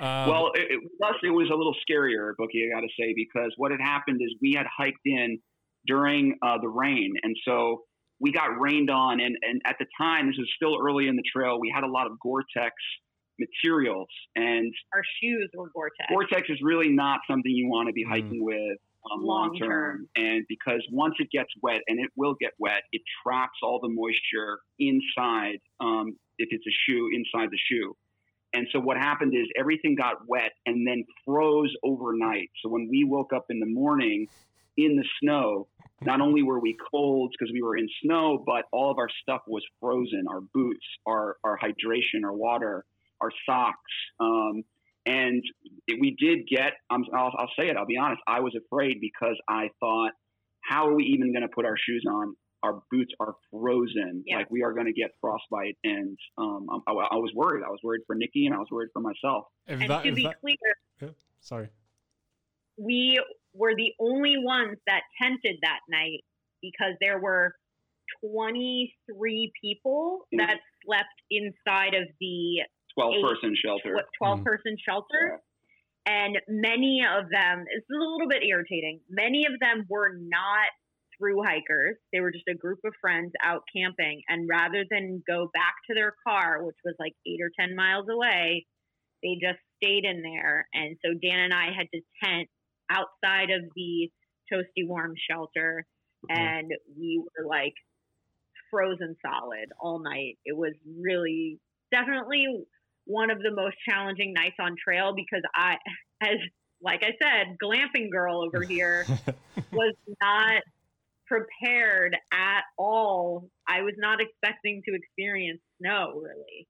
Um, well, it, it, with us, it was a little scarier, Bookie, I got to say, because what had happened is we had hiked in during uh, the rain. And so we got rained on. And, and at the time, this was still early in the trail, we had a lot of Gore Tex materials. And Our shoes were Gore-Tex. Gore Tex is really not something you want to be Mm. hiking with um, long Long term. term. And because once it gets wet, and it will get wet, it traps all the moisture inside, um, if it's a shoe, inside the shoe. And so what happened is everything got wet and then froze overnight. So when we woke up in the morning in the snow, not only were we cold because we were in snow, but all of our stuff was frozen our boots, our, our hydration, our water, our socks. Um, and it, we did get, um, I'll, I'll say it, I'll be honest, I was afraid because I thought, how are we even going to put our shoes on? Our boots are frozen. Yeah. Like we are going to get frostbite. And um, I, I was worried. I was worried for Nikki and I was worried for myself. if And that, to be that- clear, sorry. we were the only ones that tented that night because there were 23 people Yeah. that slept inside of the 12 Eight. person shelter. tw- 12 person mm. shelter. And many of them, it's a little bit irritating. Many of them were not through hikers. They were just a group of friends out camping. And rather than go back to their car, which was like eight or 10 miles away, they just stayed in there. And so Dan and I had to tent outside of the Toasty Warm shelter. Mm-hmm. And we were like frozen solid all night. It was really definitely one of the most challenging nights on trail because I, as like I said, glamping girl over here was not prepared at all. I was not expecting to experience snow really.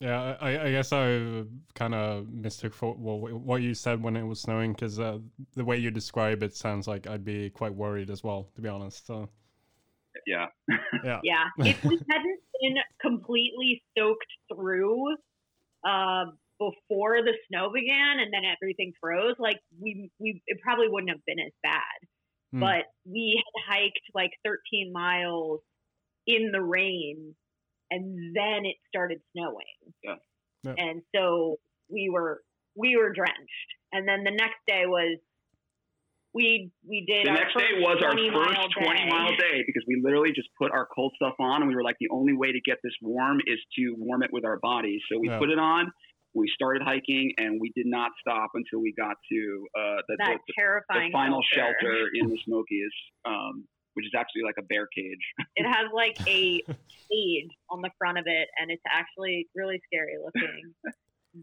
Yeah, I, I guess I kind of mistook for well, what you said when it was snowing because uh, the way you describe it sounds like I'd be quite worried as well, to be honest. So Yeah. yeah, Yeah. if we hadn't been completely soaked through uh, before the snow began and then everything froze, like we we it probably wouldn't have been as bad. Hmm. But we had hiked like 13 miles in the rain and then it started snowing. Yeah. Yeah. And so we were we were drenched. And then the next day was we we did The our next day was our first mile 20 day. mile day because we literally just put our cold stuff on and we were like, the only way to get this warm is to warm it with our bodies. So we Yeah. put it on, we started hiking, and we did not stop until we got to uh, the, that the, the final shelter. shelter in the Smokies, um, which is actually like a bear cage. It has like a cage on the front of it, and it's actually really scary looking.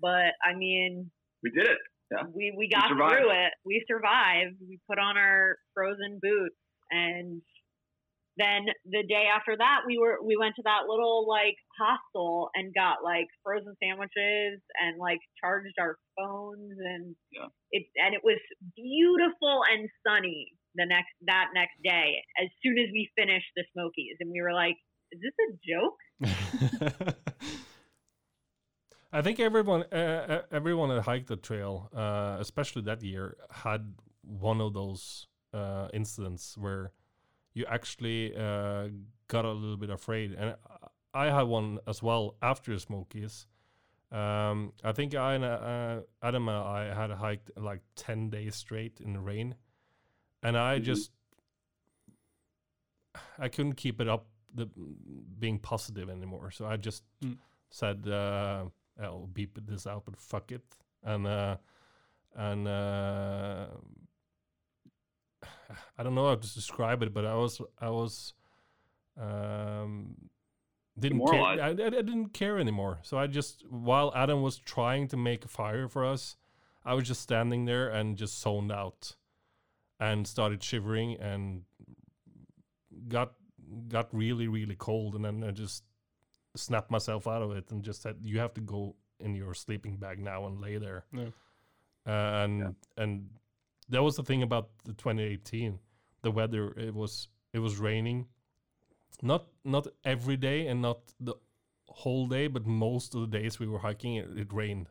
but I mean, we did it. Yeah. we we got survived. through it. We survived. We put on our frozen boots, and then the day after that, we were we went to that little like hostel and got like frozen sandwiches and like charged our phones and Yeah. it and it was beautiful and sunny the next that next day as soon as we finished the Smokies and we were like, is this a joke? I think everyone, uh, uh, everyone that hiked the trail, uh, especially that year, had one of those uh, incidents where you actually uh, got a little bit afraid, and I had one as well after the Smokies. Um, I think I and uh, Adam and I had hiked like ten days straight in the rain, and I Mhm. just I couldn't keep it up, the being positive anymore. So I just Mm. said. Uh, I'll beep this out, but fuck it. And uh, and uh, I don't know how to describe it, but I was I was um, didn't care. I, I, I didn't care anymore. So I just while Adam was trying to make a fire for us, I was just standing there and just zoned out, and started shivering and got got really really cold, and then I just snapped myself out of it and just said, "You have to go in your sleeping bag now and lay there." Yeah. Uh, and Yeah. and that was the thing about the 2018. The weather it was it was raining, not not every day and not the whole day, but most of the days we were hiking, it, it rained,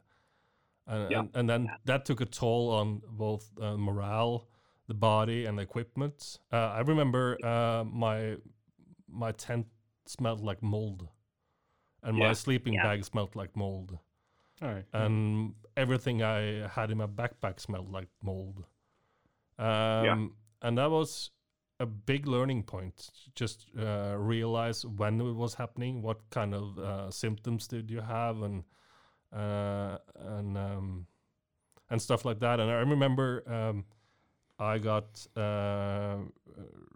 and Yeah. and, and then that took a toll on both uh, morale, the body and the equipment. Uh, I remember uh, my my tent smelled like mold, and my sleeping Yeah. bag smelled like mold, All right. and everything I had in my backpack smelled like mold. Um, And that was a big learning point. Just uh, realize when it was happening, what kind of uh, symptoms did you have, and uh, and um, and stuff like that. And I remember um, I got uh,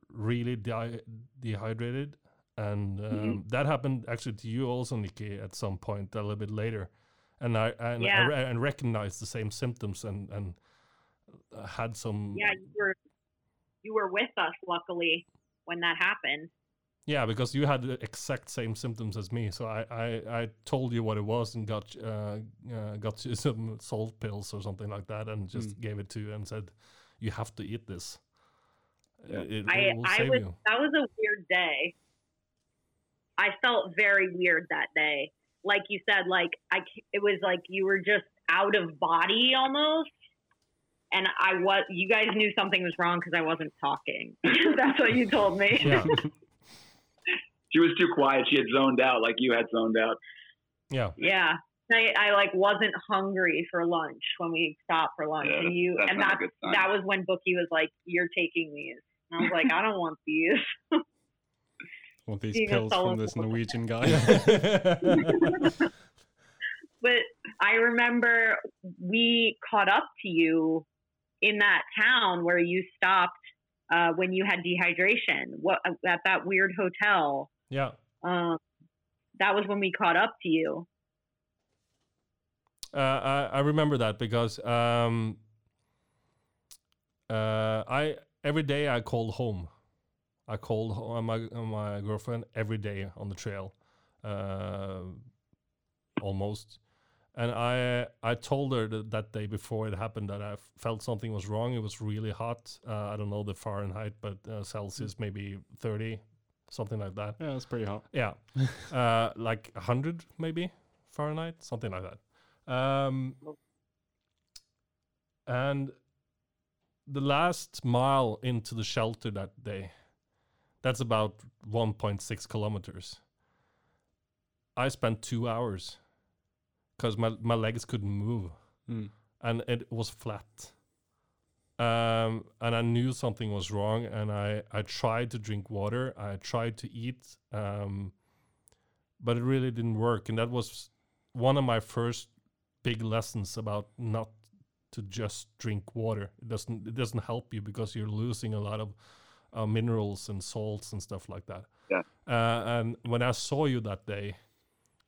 really de- dehydrated, and um, Mhm. that happened actually to you also, Nikki, at some point a little bit later. And I and I, re- and recognized the same symptoms and and uh, had some Yeah, you were you were with us luckily when that happened. Yeah, because you had the exact same symptoms as me, so I, I, I told you what it was and got uh, uh, got you some salt pills or something like that, and just gave it to you and said, "You have to eat this. Yeah. It, it I will I save was you." that was a weird day. I felt very weird that day. Like you said, like I it was like you were just out of body almost. And I was you guys knew something was wrong because I wasn't talking. That's what you told me. Yeah, She was too quiet. She had zoned out, like you had zoned out. yeah, Yeah. I, I like wasn't hungry for lunch when we stopped for lunch, Yeah, and you that's and that that was when Bookie was like, "You're taking these," and I was like, "I don't want these." Want these being pills from this. Norwegian guy? but I remember we caught up to you in that town where you stopped uh, when you had dehydration. What at that weird hotel? yeah. Um, that was when we caught up to you. Uh, I, I remember that because um, uh, I every day I called home. I called uh, my uh, my girlfriend every day on the trail, uh, almost, and I I told her that, that day before it happened that I felt something was wrong. It was really hot. Uh, I don't know the Fahrenheit, but uh, Celsius maybe thirty, something like that. yeah, it's pretty hot. Yeah, uh, like a hundred maybe Fahrenheit, something like that. Um, and the last mile into the shelter that day, that's about 1.6 kilometers. I spent two hours because my, my legs couldn't move Mm. and it was flat. Um, and I knew something was wrong, and I, I tried to drink water. I tried to eat, um, but it really didn't work. And that was one of my first big lessons about not to just drink water. It doesn't it doesn't help you because you're losing a lot of uh, minerals and salts and stuff like that. Yeah. Uh, and when I saw you that day,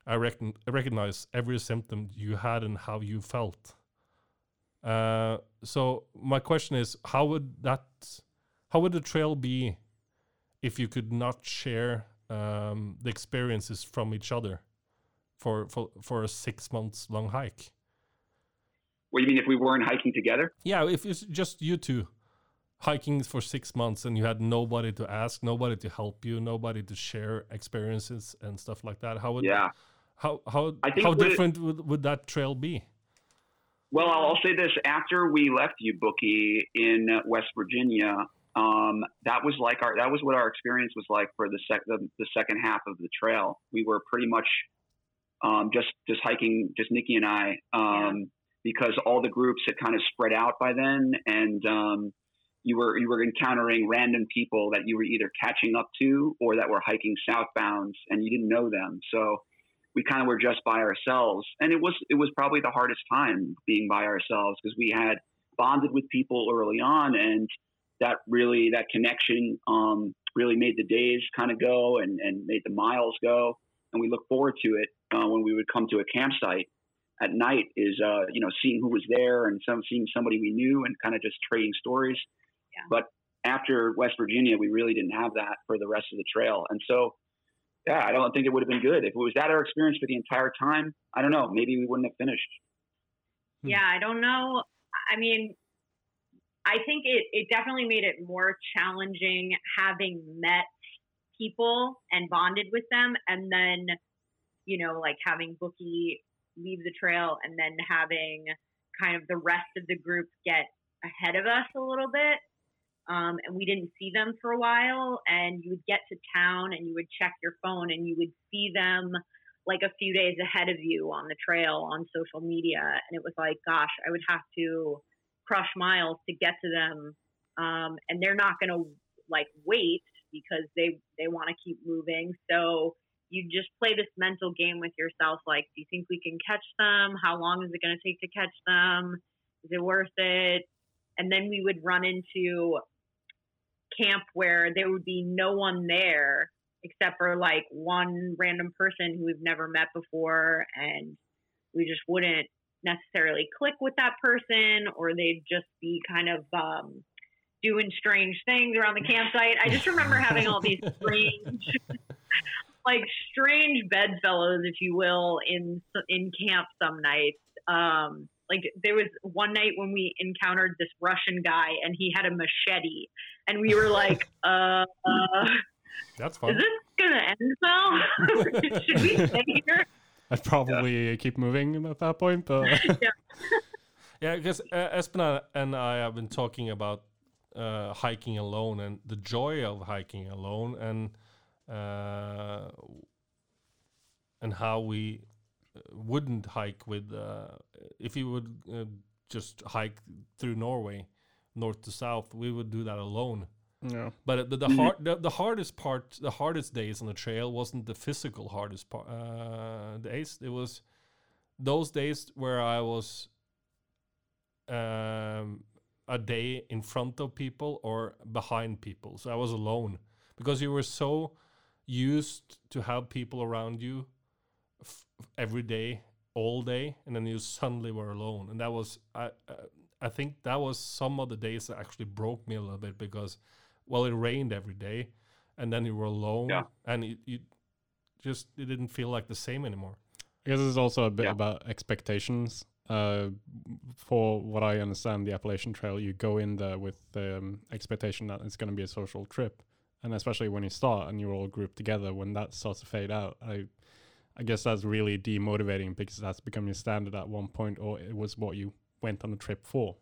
I recogn- I recognized every symptom you had and how you felt. Uh, so my question is, how would that, how would the trail be, if you could not share um, the experiences from each other, for for for a six months long hike? What do you mean if we weren't hiking together? Yeah, if it's just you two hiking for six months and you had nobody to ask, nobody to help you, nobody to share experiences and stuff like that, how would Yeah. how how I think how what it- different would, would that trail be? Well, I'll say this: after we left you, Bookie, in West Virginia, um, that was like our that was what our experience was like for the sec the, the second half of the trail. We were pretty much um, just just hiking, just Nikki and I, um, because all the groups had kind of spread out by then, and um, you were you were encountering random people that you were either catching up to or that were hiking southbound, and you didn't know them. So we kind of were just by ourselves, and it was it was probably the hardest time being by ourselves because we had bonded with people early on, and that really that connection um, really made the days kind of go and and made the miles go, and we look forward to it uh, when we would come to a campsite at night. Is uh, you know seeing who was there and some seeing somebody we knew and kind of just trading stories. Yeah. But after West Virginia, we really didn't have that for the rest of the trail, and so yeah, I don't think it would have been good. If it was that our experience for the entire time, I don't know. Maybe we wouldn't have finished. Hmm. Yeah, I don't know. I mean, I think it, it definitely made it more challenging having met people and bonded with them and then, you know, like having Bookie leave the trail and then having kind of the rest of the group get ahead of us a little bit. um, and we didn't see them for a while. And you would get to town and you would check your phone and you would see them like a few days ahead of you on the trail on social media. And it was like, gosh, I would have to crush miles to get to them. Um, and they're not going to like wait because they, they want to keep moving. So you just play this mental game with yourself. Like, do you think we can catch them? How long is it going to take to catch them? Is it worth it? And then we would run into camp where there would be no one there except for like one random person who we've never met before and we just wouldn't necessarily click with that person or they'd just be kind of um, doing strange things around the campsite. I just remember having all these strange like strange bedfellows if you will in in camp some nights. Um, like there was one night when we encountered this Russian guy and he had a machete, and we were like, uh, uh "That's fun. Is this gonna end now? Should we stay here?" I'd probably yeah. keep moving at that point, but yeah, yeah, because uh, Espen and I have been talking about uh, hiking alone and the joy of hiking alone, and uh, and how we wouldn't hike with uh, if you would uh, just hike through Norway, north to south, we would do that alone. Yeah. But the the, hard, the, the hardest part, the hardest days on the trail wasn't the physical hardest part uh, days. It was those days where I was um, a day in front of people or behind people. So I was alone because you were so used to have people around you every day, all day, and then you suddenly were alone. And that was I I think that was some of the days that actually broke me a little bit because well it rained every day, and then you were alone, yeah. and it, you just it didn't feel like the same anymore. I guess it's also a bit yeah. about expectations. Uh, for what I understand, the Appalachian Trail, you go in there with the um, expectation that it's going to be a social trip, and especially when you start and you're all grouped together, when that starts to fade out, I I guess that's really demotivating because that's become your standard at one point, or it was what you went on the trip for.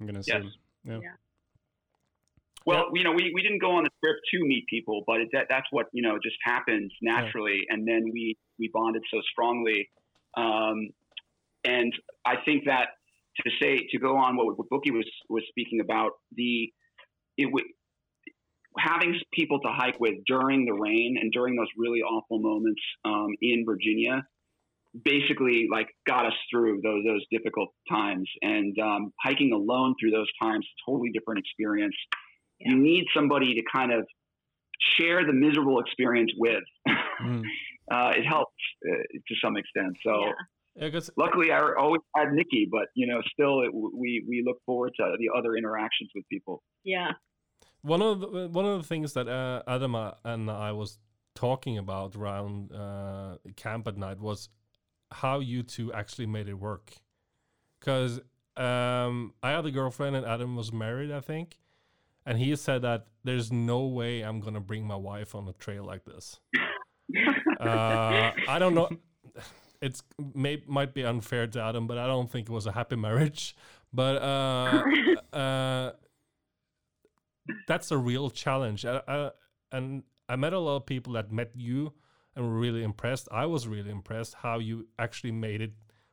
I'm gonna yes. assume. Yeah. yeah. Well, you know, we, we didn't go on the trip to meet people, but it, that that's what you know just happens naturally, yeah. and then we we bonded so strongly. Um, and I think that to say to go on what, what Bookie was was speaking about the it would having people to hike with during the rain and during those really awful moments um, in Virginia basically like got us through those those difficult times and um, hiking alone through those times totally different experience yeah. you need somebody to kind of share the miserable experience with mm. uh, it helps uh, to some extent so yeah. Yeah, luckily I always had Nikki, but you know, still it, we we look forward to the other interactions with people. Yeah, one of the, one of the things that uh, Adam and I was talking about around uh, camp at night was how you two actually made it work. Because um, I had a girlfriend and Adam was married, I think, and he said that there's no way I'm gonna bring my wife on a trail like this. uh, I don't know. It's may might be unfair to Adam, but I don't think it was a happy marriage. But uh, uh, that's a real challenge. I, I, and I met a lot of people that met you and were really impressed. I was really impressed how you actually made it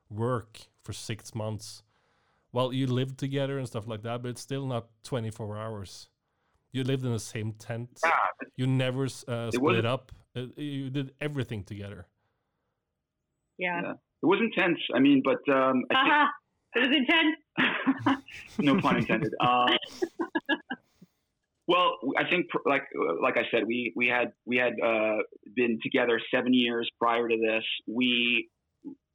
work for six months. Well, you lived together and stuff like that, but it's still not 24 hours. You lived in the same tent. Yeah. You never uh, split up. Uh, you did everything together. Yeah. yeah. It was intense. I mean, but um, I uh-huh. it was intense. no pun intended. Uh, well, I think, like like I said, we we had we had uh, been together seven years prior to this. We,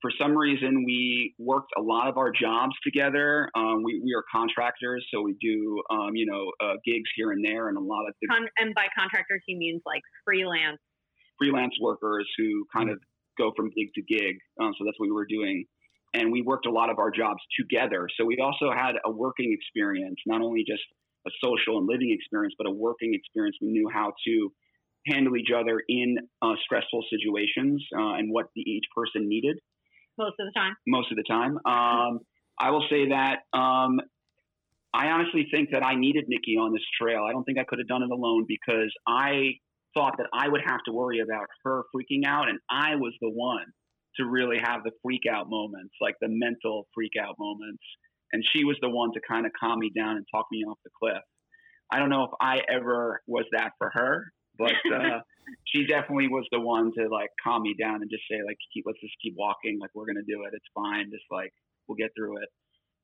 for some reason, we worked a lot of our jobs together. Um, we we are contractors, so we do um, you know uh, gigs here and there, and a lot of Con- and by contractors he means like freelance freelance workers who kind of go from gig to gig. Um, so that's what we were doing. And we worked a lot of our jobs together. So we also had a working experience, not only just a social and living experience, but a working experience. We knew how to handle each other in uh, stressful situations uh, and what the, each person needed. Most of the time. Most of the time. Um, I will say that um, I honestly think that I needed Nikki on this trail. I don't think I could have done it alone because I thought that I would have to worry about her freaking out, and I was the one to really have the freak out moments, like the mental freak out moments. And she was the one to kind of calm me down and talk me off the cliff. I don't know if I ever was that for her, but uh, she definitely was the one to like calm me down and just say like, keep, let's just keep walking. Like we're gonna do it. It's fine. Just like we'll get through it.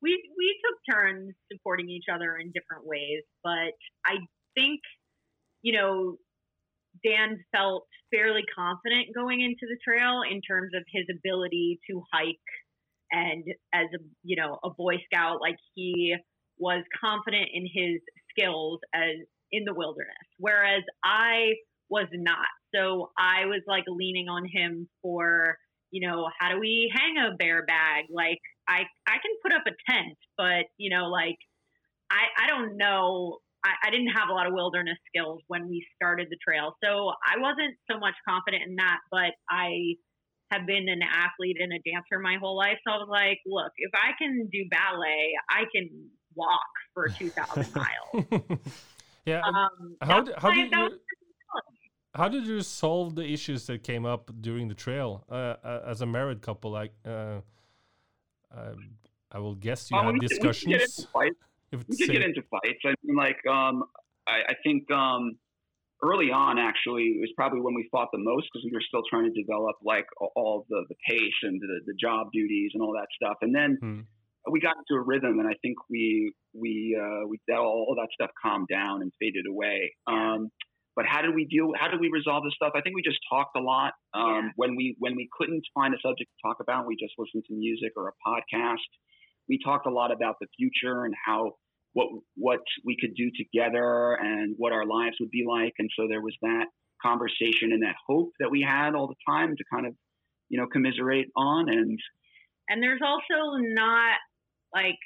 We we took turns supporting each other in different ways, but I think you know Dan felt fairly confident going into the trail in terms of his ability to hike and as a you know a boy scout like he was confident in his skills as in the wilderness whereas I was not. So I was like leaning on him for you know how do we hang a bear bag? Like I I can put up a tent but you know like I I don't know. I, I didn't have a lot of wilderness skills when we started the trail. So I wasn't so much confident in that, but I have been an athlete and a dancer my whole life. So I was like, look, if I can do ballet, I can walk for 2,000 miles. yeah. Um, how, how did you, how did you solve the issues that came up during the trail uh, uh as a married couple? Like, uh, uh, I will guess you had discussions we could get into fights. I mean, like, um, I, I think um, early on, actually, it was probably when we fought the most because we were still trying to develop like all the the pace and the, the job duties and all that stuff. And then hmm. we got into a rhythm, and I think we we uh, we that all, all that stuff calmed down and faded away. Um, but how did we deal? How did we resolve this stuff? I think we just talked a lot. Um, yeah. When we when we couldn't find a subject to talk about, we just listened to music or a podcast. We talked a lot about the future and how what what we could do together and what our lives would be like. And so there was that conversation and that hope that we had all the time to kind of, you know, commiserate on and and there's also not like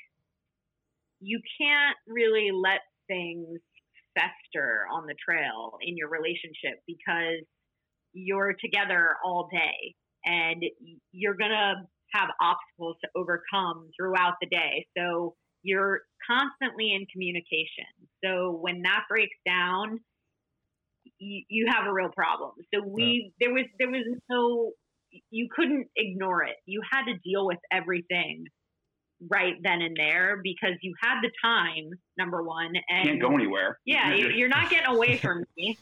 you can't really let things fester on the trail in your relationship because you're together all day and you're going to have obstacles to overcome throughout the day. So you're constantly in communication. So when that breaks down, you, you have a real problem. So we yeah. there was there was no you couldn't ignore it. You had to deal with everything right then and there because you had the time. Number one, and can't go anywhere. Yeah, you're not getting away from me.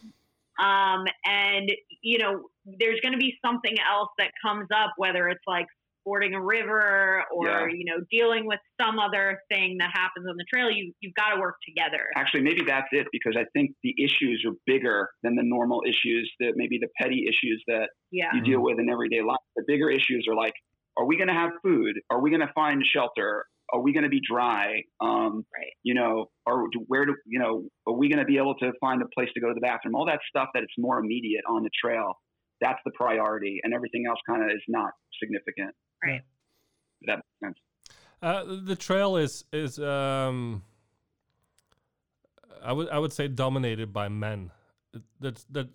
Um, and you know, there's going to be something else that comes up, whether it's like fording a river or yeah. you know dealing with some other thing that happens on the trail you you've got to work together. Actually maybe that's it because i think the issues are bigger than the normal issues that maybe the petty issues that yeah. you deal with in everyday life. The bigger issues are like are we going to have food? Are we going to find shelter? Are we going to be dry? Um, right. you know or where do you know are we going to be able to find a place to go to the bathroom? All that stuff that it's more immediate on the trail that's the priority and everything else kind of is not significant Right. That makes sense. Uh, the trail is is um, I would I would say dominated by men. That's that.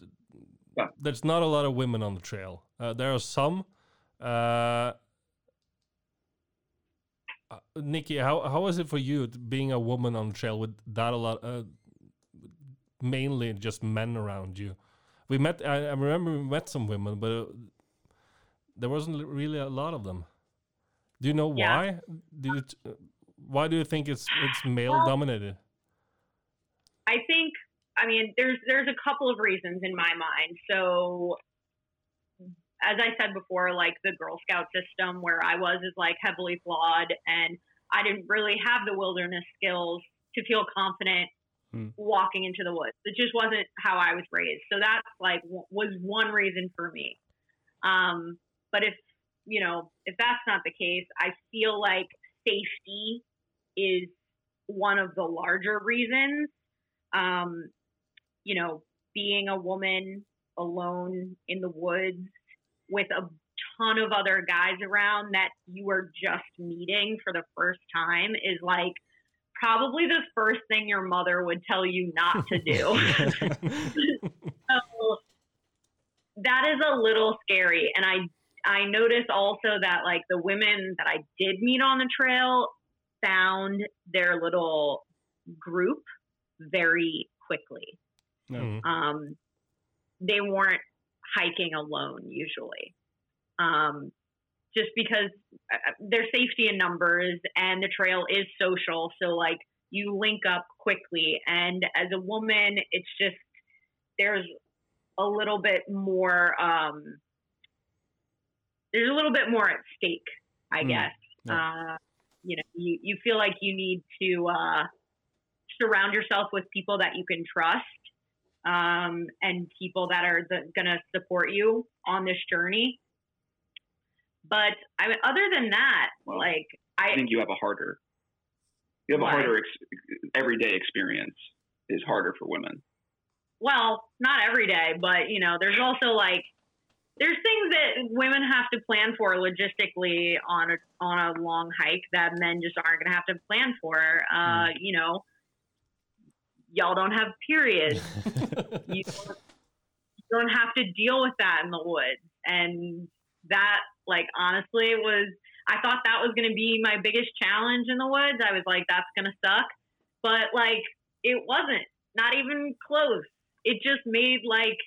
Yeah. There's not a lot of women on the trail. Uh, there are some. Uh, uh Nikki, how how was it for you being a woman on the trail with that a lot, uh, mainly just men around you? We met. I, I remember we met some women, but uh, there wasn't really a lot of them. Do you know yeah. why? Did it, uh, why do you think it's it's male well, dominated? I think I mean there's there's a couple of reasons in my mind. So as I said before, like the Girl Scout system where I was is like heavily flawed and I didn't really have the wilderness skills to feel confident hmm. walking into the woods. It just wasn't how I was raised. So that's like was one reason for me. Um, but if, you know, if that's not the case, I feel like safety is one of the larger reasons. Um, you know, being a woman alone in the woods with a ton of other guys around that you are just meeting for the first time is like probably the first thing your mother would tell you not to do. so that is a little scary. And I I noticed also that like the women that I did meet on the trail found their little group very quickly. Yeah. Mhm. Um, they weren't hiking alone usually, um, just because uh, there's safety in numbers and the trail is social. So like you link up quickly, and as a woman, it's just there's a little bit more. Um, there's a little bit more at stake, I Mm, guess. Uh, you know, you, you feel like you need to uh, surround yourself with people that you can trust um, and people that are going to support you on this journey. But I mean, other than that, Well, like I I, think you have a harder, you have Why? a harder ex- everyday experience is harder for women. well, not every day, but you know, there's also like there's things that women have to plan for logistically on a on a long hike that men just aren't going to have to plan for. Uh, You know, y'all don't have periods. you don't, you don't have to deal with that in the woods. And that, like, honestly, it was, I thought that was going to be my biggest challenge in the woods. I was like, that's going to suck. But, like, it wasn't, not even close. It just made, like,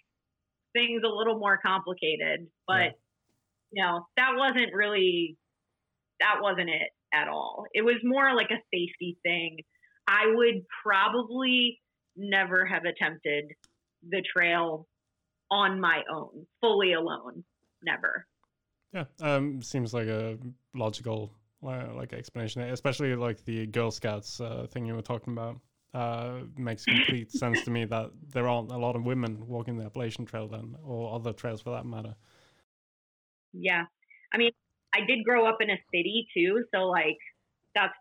things a little more complicated. But, you know, that wasn't really, that wasn't it at all. It was more like a safety thing. I would probably never have attempted the trail on my own, fully alone. Never. Yeah, um, seems like a logical uh, like explanation, especially like the Girl Scouts uh, thing you were talking about. Uh, makes complete sense to me that there aren't a lot of women walking the Appalachian Trail then, or other trails for that matter. Yeah. I mean, I did grow up in a city too, so like that's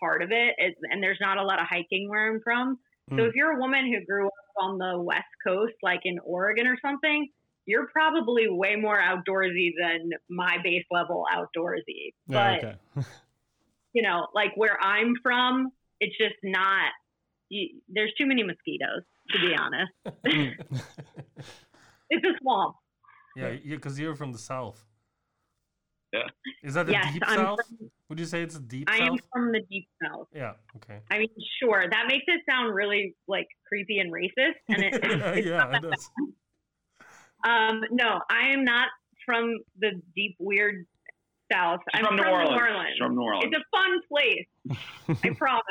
part of it. It's, and there's not a lot of hiking where I'm from. So Mm. if you're a woman who grew up on the West Coast, like in Oregon or something, you're probably way more outdoorsy than my base level outdoorsy. Yeah, but okay. you know, like where I'm from, it's just not. You, there's too many mosquitoes, to be honest. It's a swamp. yeah, because you're from the south. Yeah. Is that the Yes, deep I'm south? from- Would you say it's a deep I am from the deep south. Yeah. Okay. I mean, sure, that makes it sound really like creepy and racist, and it, it's, it's yeah, it does. Um, no, I am not from the deep, weird South. She's I'm from New from Orleans. New Orleans. She's from New Orleans. It's a fun place. I promise.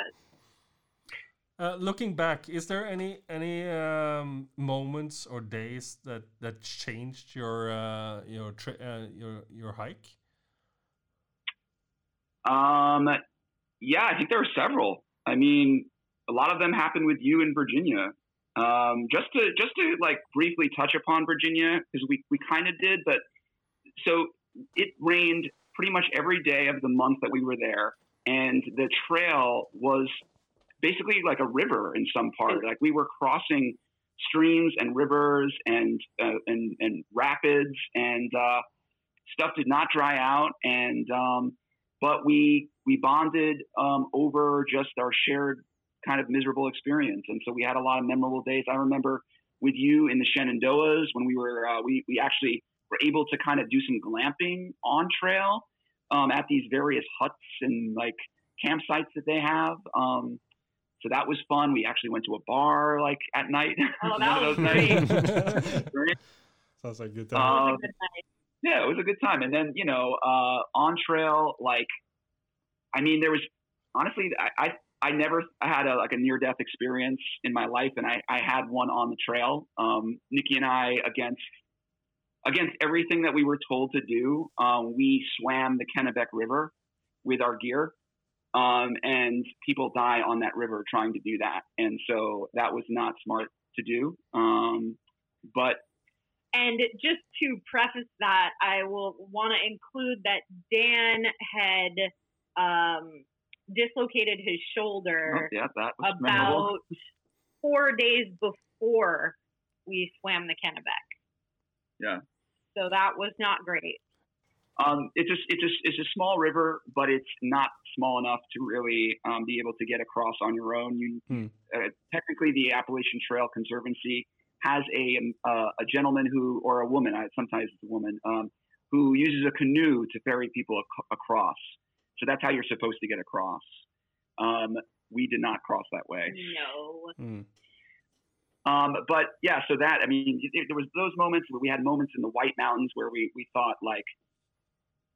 Uh, looking back, is there any any um, moments or days that that changed your uh, your tri- uh, your your hike? Um, yeah, I think there are several. I mean, a lot of them happened with you in Virginia. Um, just to just to like briefly touch upon Virginia because we we kind of did, but so it rained pretty much every day of the month that we were there, and the trail was basically like a river in some part. Like we were crossing streams and rivers and uh, and and rapids, and uh, stuff did not dry out, and um, but we we bonded um, over just our shared kind of miserable experience, and so we had a lot of memorable days. I remember with you in the Shenandoahs when we were uh, we we actually were able to kind of do some glamping on trail um, at these various huts and like campsites that they have. Um, so that was fun. We actually went to a bar like at night. Oh, that was those nights. great. Sounds like a good time. Um, yeah, it was a good time. And then, you know, uh, on trail, like, I mean, there was honestly, I, I, I never had a, like a near death experience in my life, and I, I had one on the trail. Um, Nikki and I, against against everything that we were told to do, um, we swam the Kennebec River with our gear, um, and people die on that river trying to do that, and so that was not smart to do. Um, but And just to preface that, I will want to include that Dan had um, dislocated his oh, shoulder yeah, that was memorable. about four days before we swam the Kennebec. Yeah. So that was not great. Um, it's just it's a it's a small river, but it's not small enough to really um, be able to get across on your own. You Hmm. uh, technically the Appalachian Trail Conservancy has a um, uh, a gentleman who or a woman. I, sometimes it's a woman um, who uses a canoe to ferry people ac- across. So that's how you're supposed to get across. Um, we did not cross that way. No. Mm. Um, but yeah, so that I mean, it, there was those moments where we had moments in the White Mountains where we we thought like,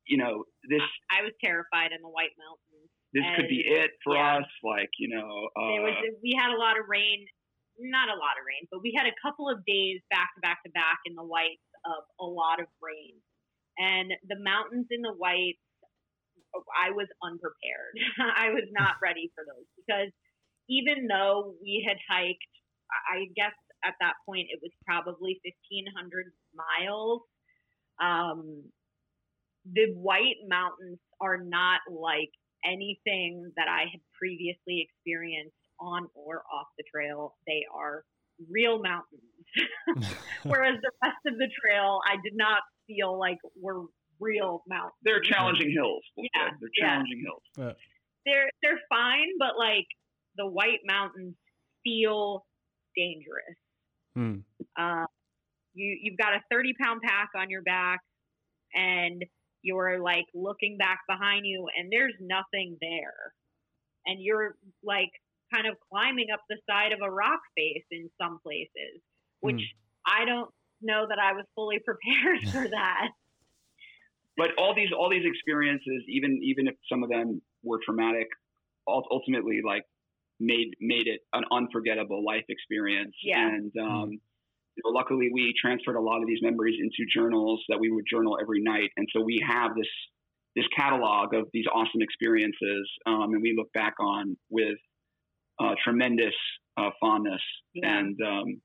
you know, this I was terrified in the White Mountains. this could be it for yeah. us. Like, you know, uh, There was we had a lot of rain, not a lot of rain, but we had a couple of days back to back to back in the whites of a lot of rain, and the mountains in the whites. I was unprepared. I was not ready for those because even though we had hiked, I guess at that point it was probably 1,500 miles. Um, the White Mountains are not like anything that I had previously experienced on or off the trail. They are real mountains. Whereas the rest of the trail, I did not feel like were real mountains. they're challenging hills. we'll Yeah, say. they're yeah. challenging hills. They're they're fine, but like the White Mountains feel dangerous. Mm. Uh, you you've got a 30 pound pack on your back, and you're like looking back behind you, and there's nothing there, and you're like kind of climbing up the side of a rock face in some places, which I don't know that I was fully prepared for that. But all these all these experiences, even even if some of them were traumatic, ultimately like made made it an unforgettable life experience. Yeah. And um, you know, luckily, we transferred a lot of these memories into journals that we would journal every night, and so we have this this catalog of these awesome experiences, um, and we look back on with uh, tremendous uh, fondness. Yeah. And um,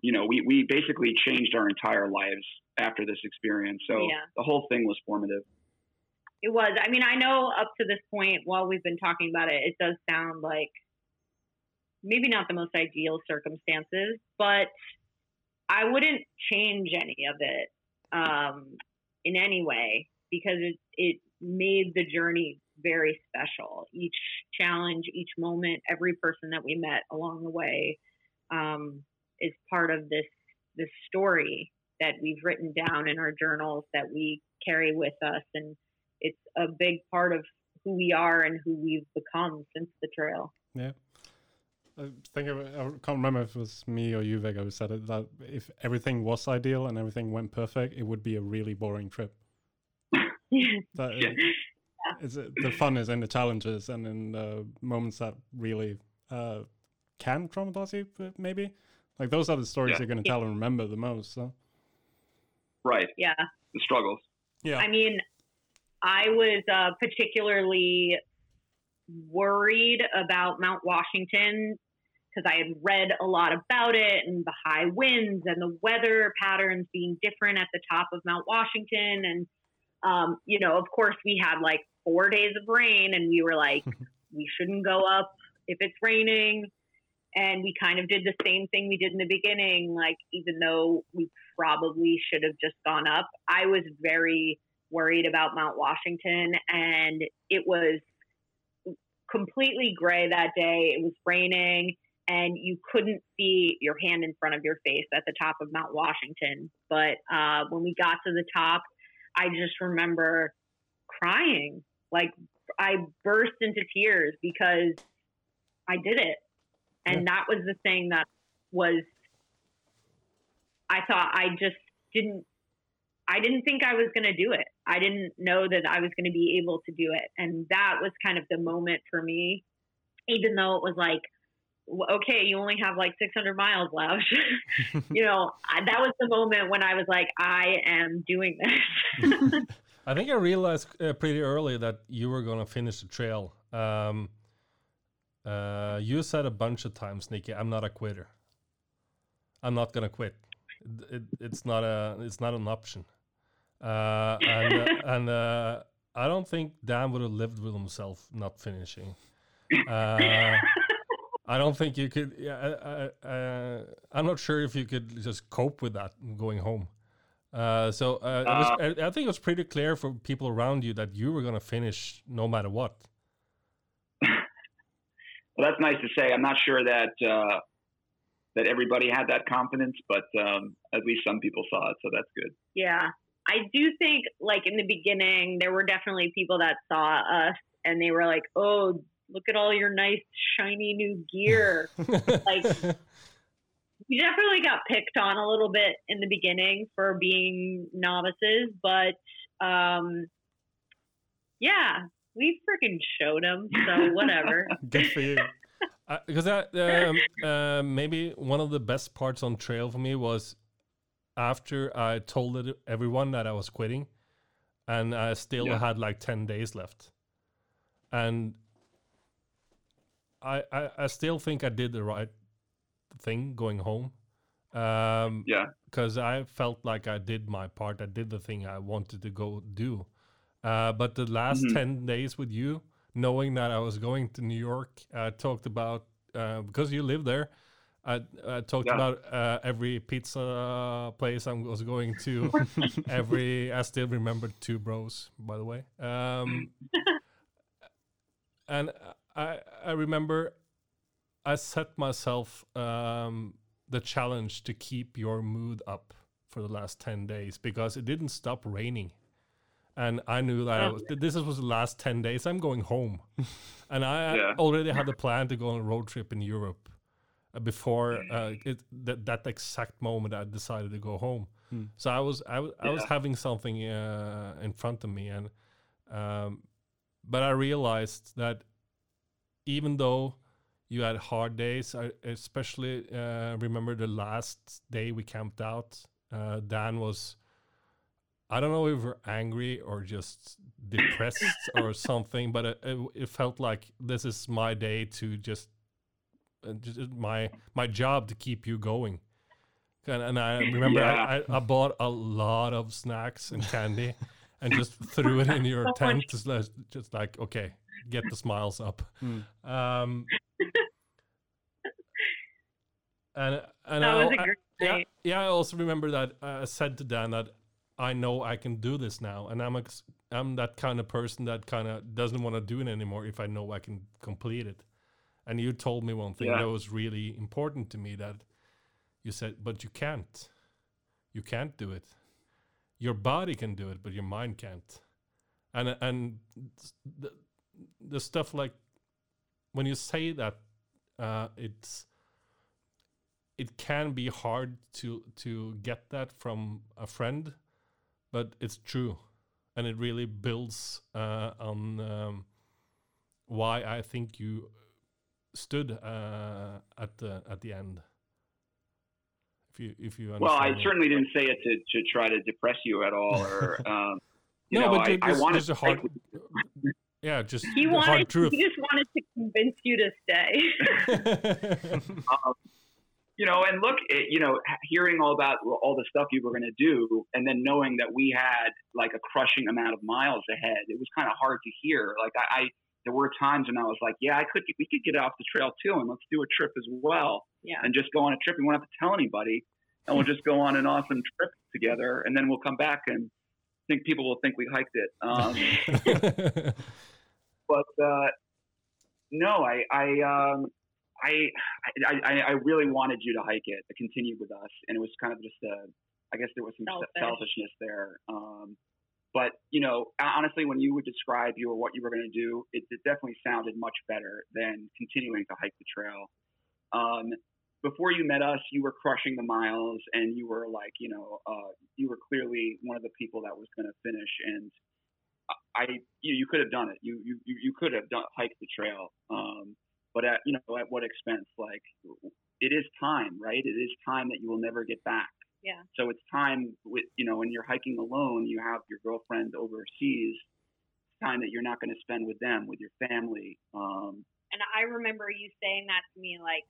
you know, we we basically changed our entire lives after this experience. So Yeah. the whole thing was formative. It was. I mean, I know up to this point, while we've been talking about it, it does sound like maybe not the most ideal circumstances, but I wouldn't change any of it um, in any way because it it made the journey very special. Each challenge, each moment, every person that we met along the way um, is part of this this story that we've written down in our journals that we carry with us and it's a big part of who we are and who we've become since the trail. Yeah. I think it, I can't remember if it was me or you, Vega, who said it. That if everything was ideal and everything went perfect, it would be a really boring trip. That Yeah. it- it's, uh, the fun is in the challenges and in the moments that really uh, can traumatize you, uh, maybe. Like those are the stories Yeah. you're going to tell and remember the most. So Right. yeah. The struggles. yeah, I mean, I was uh, particularly worried about Mount Washington because I had read a lot about it and the high winds and the weather patterns being different at the top of Mount Washington. And, um, you know, of course, we had like four days of rain and we were like, we shouldn't go up if it's raining. And we kind of did the same thing we did in the beginning. Like, even though we probably should have just gone up, I was very worried about Mount Washington. And it was completely gray that day. It was raining and you couldn't see your hand in front of your face at the top of Mount Washington. But uh, when we got to the top, I just remember crying. Like I burst into tears because I did it. And that was the thing that was, I thought I just didn't, I didn't think I was going to do it. I didn't know that I was going to be able to do it. And that was kind of the moment for me, even though it was like, okay, you only have like 600 miles left. you know, I, that was the moment when I was like, I am doing this. I think I realized uh, pretty early that you were going to finish the trail. Um, uh, you said a bunch of times, Nikki, "I'm not a quitter. I'm not going to quit. It, it, it's not a. It's not an option." Uh, and uh, and uh, I don't think Dan would have lived with himself not finishing. Uh, I don't think you could. Yeah, I, I, I'm not sure if you could just cope with that going home. Uh, so uh, it was, I, I think it was pretty clear for people around you that you were going to finish no matter what. Well, that's nice to say. I'm not sure that uh, that everybody had that confidence, but um, at least some people saw it, so that's good. Yeah. I do think, like, in the beginning, there were definitely people that saw us and they were like, oh, look at all your nice shiny new gear. like we definitely got picked on a little bit in the beginning for being novices, but um, yeah, we freaking showed them. So whatever. Good for you. Because uh, um, uh, maybe one of the best parts on trail for me was after I told everyone that I was quitting, and I still Yeah. had like ten days left, and I, I I still think I did the right thing going home. Um, Yeah. because I felt like I did my part. I did the thing I wanted to go do. Uh, but the last Mhm. 10 days with you, knowing that I was going to New York, I talked about, uh, because you live there, I, I talked Yeah. about uh, every pizza place I was going to. every, I still remember two bros, by the way. Um, and I, I remember I set myself um, the challenge to keep your mood up for the last 10 days because it didn't stop raining. And I knew that I was, this was the last 10 days. I'm going home. and I Yeah. already had a plan to go on a road trip in Europe uh, before uh, it, that, that exact moment I decided to go home. Hmm. So I was I, was I was Yeah. having something uh, in front of me, and um, but I realized that even though you had hard days, I especially uh, remember the last day we camped out. Uh, Dan was, I don't know if we're angry or just depressed or something, but it, it, it felt like this is my day to just, uh, just my my job to keep you going. And, and I remember I, I, I bought a lot of snacks and candy and just threw it in your So tent, just, like- just like okay, get the smiles up. Hmm. Um, and and I, was a I- great yeah, yeah. I also remember that I said to Dan that I know I can do this now, and I'm I'm that kind of person that kind of doesn't want to do it anymore if I know I can complete it. And you told me one thing Yeah. that was really important to me that you said, but you can't, you can't do it. Your body can do it, but your mind can't. And and the the stuff like when you say that, uh, it's it can be hard to to get that from a friend, but it's true, and it really builds uh, on um, why I think you stood uh, at the at the end. If you if you Well, I certainly didn't say it to, to try to depress you at all, or um, you no, know, but I, ju- I wanted just a to hard, yeah, just He the hard wanted. truth. He just wanted to convince you to stay. um, you know, and look, it, you know, hearing all about all the stuff you were going to do, and then knowing that we had like a crushing amount of miles ahead, it was kind of hard to hear. Like I, I, there were times when I was like, yeah, I could, we could get off the trail too, and let's do a trip as well, yeah. and just go on a trip. We won't have to tell anybody, and we'll just go on an awesome trip together, and then we'll come back and think people will think we hiked it. Um, but uh, no, I I, um, I I I I really wanted you to hike it, to continue with us, and it was kind of just a, I guess there was some Selfish. selfishness there. Um, but you know, honestly, when you would describe you or what you were going to do, it, it definitely sounded much better than continuing to hike the trail. Um, before you met us, you were crushing the miles, and you were like, you know, uh, you were clearly one of the people that was going to finish, and I you, you could have done it. You you you you could have done hiked the trail. Um, but at you know at what expense? Like it is time, right? It is time that you will never get back. Yeah. So it's time with you know when you're hiking alone, you have your girlfriend overseas. Time that you're not going to spend with them, with your family. Um, And I remember you saying that to me, like,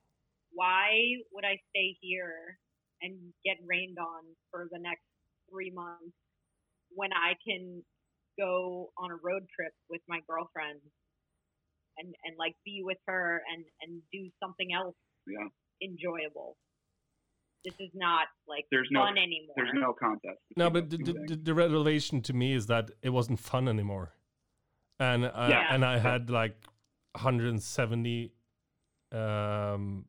why would I stay here and get rained on for the next three months when I can go on a road trip with my girlfriend and, and like be with her and, and do something else yeah. enjoyable. This is not like There's no- fun anymore. There's no contest. No, but the, the, the, revelation to me is that it wasn't fun anymore, and uh, Yeah. and I had like 170. Um,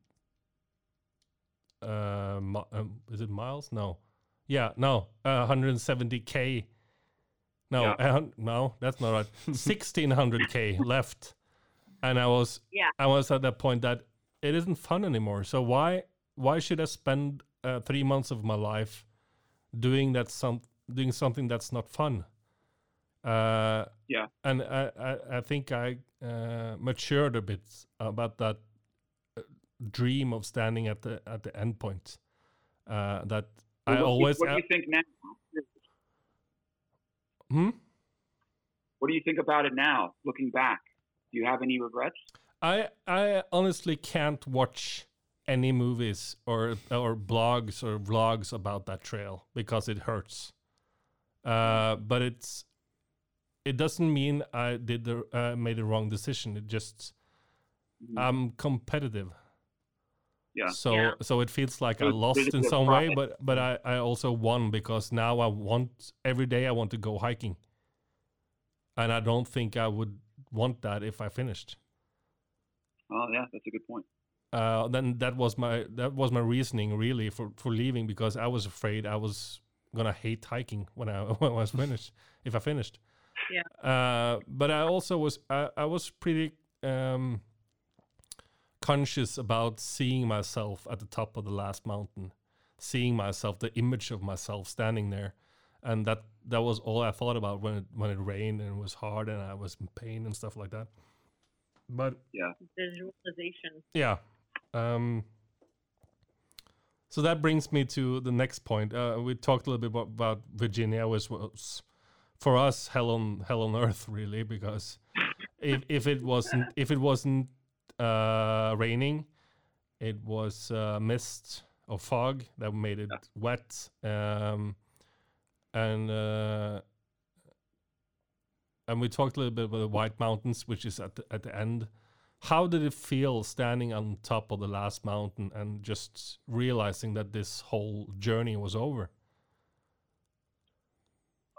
uh, um, is it miles? No, yeah, no, uh, 170k. No, Yeah. uh, no, that's not right. 1600k left, and I was Yeah. I was at that point that it isn't fun anymore. So why why should I spend uh, three months of my life doing that some doing something that's not fun? Uh, Yeah. and I I, I think I uh, matured a bit about that uh, dream of standing at the at the end point. Uh, that I What do you- always What do you think now? hmm? What do you think about it now, looking back? Do you have any regrets? I I honestly can't watch any movies or or blogs or vlogs about that trail because it hurts. Uh, but it's it doesn't mean I did the uh, made the wrong decision. It just Mhm. I'm competitive. Yeah. So Yeah. so it feels like I lost in a some way, but but I I also won because now I want every day I want to go hiking. And I don't think I would want that if I finished. Oh, yeah, that's a good point. uh, then that was my that was my reasoning really for for leaving because I was afraid I was gonna hate hiking when I when I was finished if I finished. Yeah. Uh, but I also was I, I was pretty um, conscious about seeing myself at the top of the last mountain, seeing myself, the image of myself standing there, and that that was all I thought about when it when it rained and it was hard and I was in pain and stuff like that. But yeah, Visualization. yeah. Um, so that brings me to the next point. Uh, we talked a little bit about, about Virginia, which was for us hell on hell on earth, really, because if if it wasn't if it wasn't uh, raining, it was uh, mist or fog that made it wet, um, and uh, and we talked a little bit about the White Mountains, which is at the, at the end. How did it feel standing on top of the last mountain and just realizing that this whole journey was over?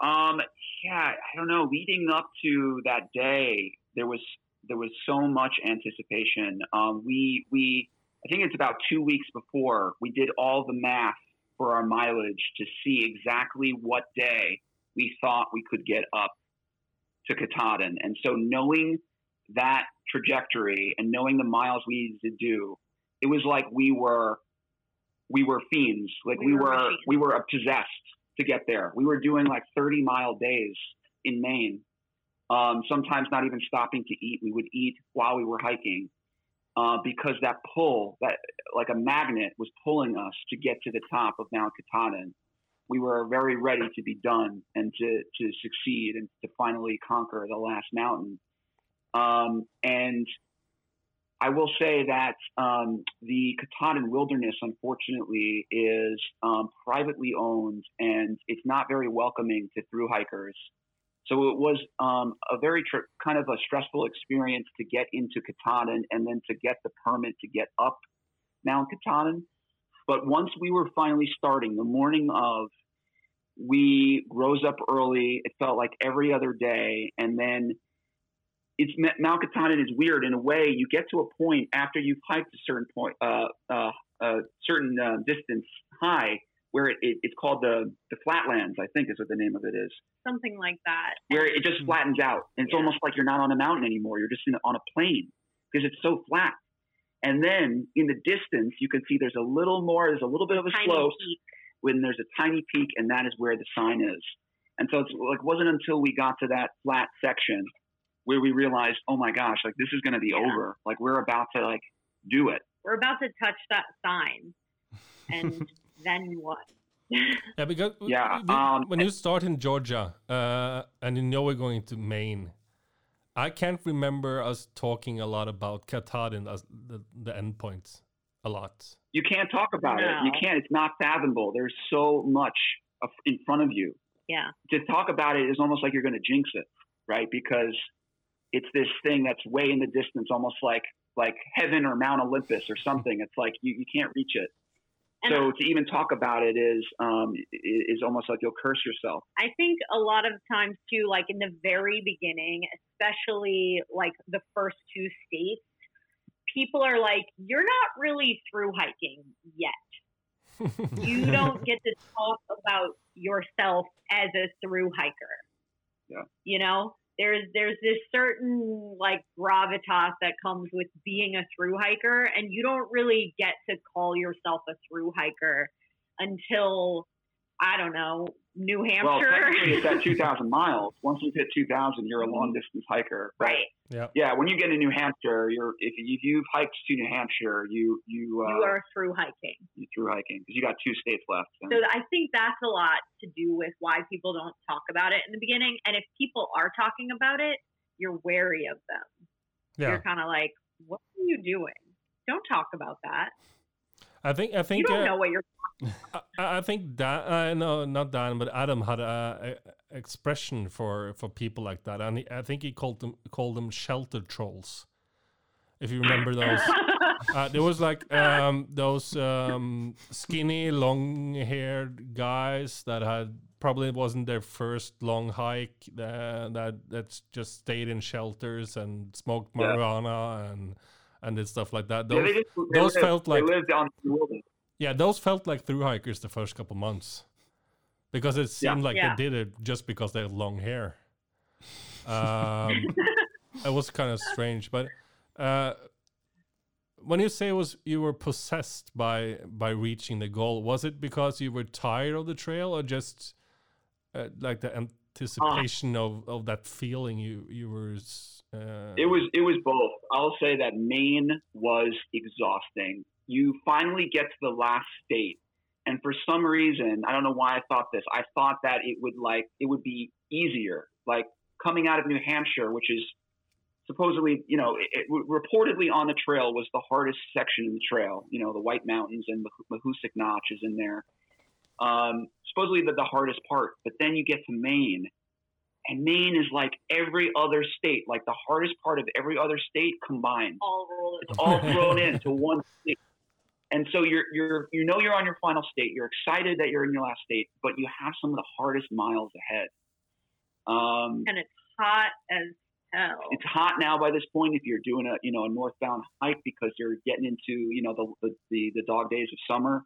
Um, yeah, I don't know. Leading up to that day, there was there was so much anticipation. Um, we we I think it's about two weeks before we did all the math for our mileage to see exactly what day we thought we could get up to Katahdin, and so knowing that trajectory and knowing the miles we needed to do, it was like we were we were fiends. Like We we, were machines. we were possessed to get there. We were doing like 30 mile days in Maine. Um, sometimes not even stopping to eat. We would eat while we were hiking uh, because that pull, that like a magnet, was pulling us to get to the top of Mount Katahdin. We were very ready to be done and to to succeed and to finally conquer the last mountain. Um, and I will say that um, the Katahdin Wilderness, unfortunately, is um, privately owned and it's not very welcoming to through hikers. So it was um, a very tr- kind of a stressful experience to get into Katahdin and then to get the permit to get up Mount Katahdin. But once we were finally starting, the morning of, we rose up early. It felt like every other day, and then it's Mount Katahdin is weird in a way. You get to a point after you've hiked a certain point, uh, uh, a certain uh, distance high, where it, it, it's called the the flatlands. I think is what the name of it is, Something like that. where it just hmm. flattens out, and it's Yeah. almost like you're not on a mountain anymore. You're just in, on a plane because it's so flat. And then in the distance, you can see there's a little more. There's a little bit of a Tiny slope peak. when there's a tiny peak, and that is where the sign is. And so it's like wasn't until we got to that flat section where we realized, oh my gosh, like this is going to be Yeah. over. Like we're about to like do it. We're about to touch that sign. And then what? Yeah, because Yeah, w- um, when you start in Georgia uh, and you know we're going to Maine, I can't remember us talking a lot about Katahdin as the, the endpoint a lot. You can't talk about it. You can't. It's not fathomable. There's so much in front of you. yeah. To talk about it is almost like you're going to jinx it, right? Because it's this thing that's way in the distance, almost like like heaven or Mount Olympus or something. It's like you, you can't reach it. And so to even talk about it is um, is almost like you'll curse yourself. I think a lot of times too, like in the very beginning, especially like the first two states, people are like, "You're not really through hiking yet. You don't get to talk about yourself as a through hiker." Yeah. You know, there's there's this certain like gravitas that comes with being a through hiker, and you don't really get to call yourself a through hiker until I don't know New Hampshire. Well, Hampshire. technically, it's at 2,000 miles. Once you hit 2,000, you're a long distance hiker. But right. Yeah. Yeah, when you get to New Hampshire, you're if, you- if you've hiked to New Hampshire, you you uh, You are through hiking. you through hiking because you got two states left. And So I think that's a lot to do with why people don't talk about it in the beginning. And if people are talking about it, you're wary of them. Yeah. You're kind of like, what are you doing? Don't talk about that. I think I think You think don't uh, know what you're. I, I think Dan, uh, no, not Dan, but Adam had a, a expression for for people like that, and he, I think he called them called them shelter trolls. If you remember those, uh, there was like um, those um, skinny, long-haired guys that had probably wasn't their first long hike. Uh, that that just stayed in shelters and smoked Yeah. marijuana and and did stuff like that. Those, yeah, just, those lived, felt like- they lived on the wilderness. Yeah, those felt like through hikers the first couple months because it Yeah. seemed like Yeah. they did it just because they had long hair. Um, it was kind of strange, but uh, when you say it was you were possessed by by reaching the goal, was it because you were tired of the trail, or just uh, like the anticipation of, of that feeling you you were? Uh, It was it was both. I'll say that Maine was exhausting. You finally get to the last state, and for some reason, I don't know why I thought this. I thought that it would like it would be easier, like coming out of New Hampshire, which is supposedly, you know, it, it, reportedly on the trail was the hardest section in the trail. You know, the White Mountains and the Mahoosuc Notch is in there. Um, supposedly the, the hardest part, but then you get to Maine, and Maine is like every other state, like the hardest part of every other state combined. all rolled. It's all thrown into one state. And so you're you're you know you're on your final state. You're excited that you're in your last state, but you have some of the hardest miles ahead. Um, and it's hot as hell. it's hot now by this point if you're doing a you know a northbound hike because you're getting into you know the the, the, the dog days of summer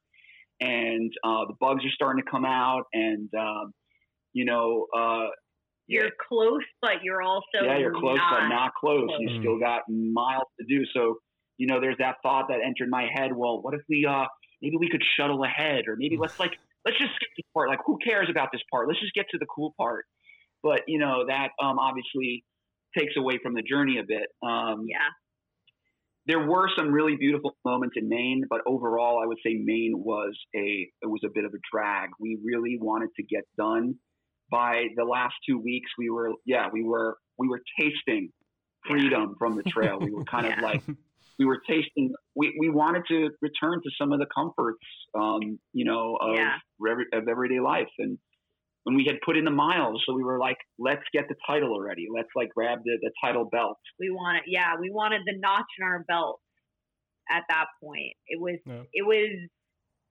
and uh, the bugs are starting to come out and um, you know uh, You're close, but you're also yeah you're close not. but not close you close. still got miles to do so you know there's that thought that entered my head well what if we uh maybe we could shuttle ahead or maybe let's like let's just skip this part like who cares about this part let's just get to the cool part but you know that um, obviously takes away from the journey a bit um, Yeah, there were some really beautiful moments in Maine, but overall, I would say Maine was a it was a bit of a drag. We really wanted to get done by the last two weeks. We were yeah we were we were tasting freedom from the trail. We were kind Yeah. of like we were tasting. We, we wanted to return to some of the comforts, um, you know, of Yeah. every, of everyday life and. When we had put in the miles, so we were like, "Let's get the title already. Let's like grab the, the title belt." we wanted. Yeah, we wanted the notch in our belt. At that point, it was. Yeah. It was.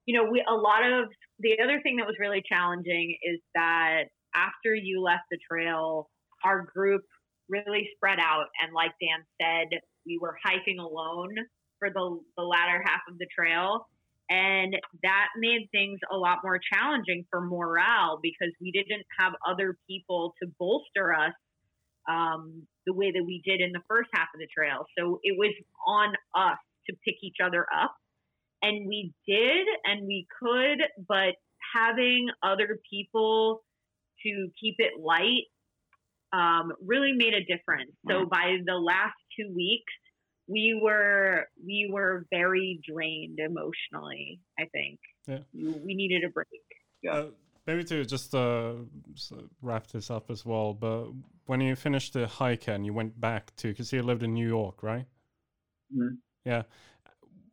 You know, we a lot of the other thing that was really challenging is that after you left the trail, our group really spread out, and like Dan said, we were hiking alone for the the latter half of the trail. And that made things a lot more challenging for morale because we didn't have other people to bolster us um, the way that we did in the first half of the trail. So it was on us to pick each other up. And we did and we could, but having other people to keep it light um, really made a difference. So by the last two weeks, we were we were very drained emotionally. I think Yeah. we, we needed a break. Uh, maybe to just uh, wrap this up as well, but when you finished the hike and you went back to, because you lived in New York, right? Mhm. Yeah.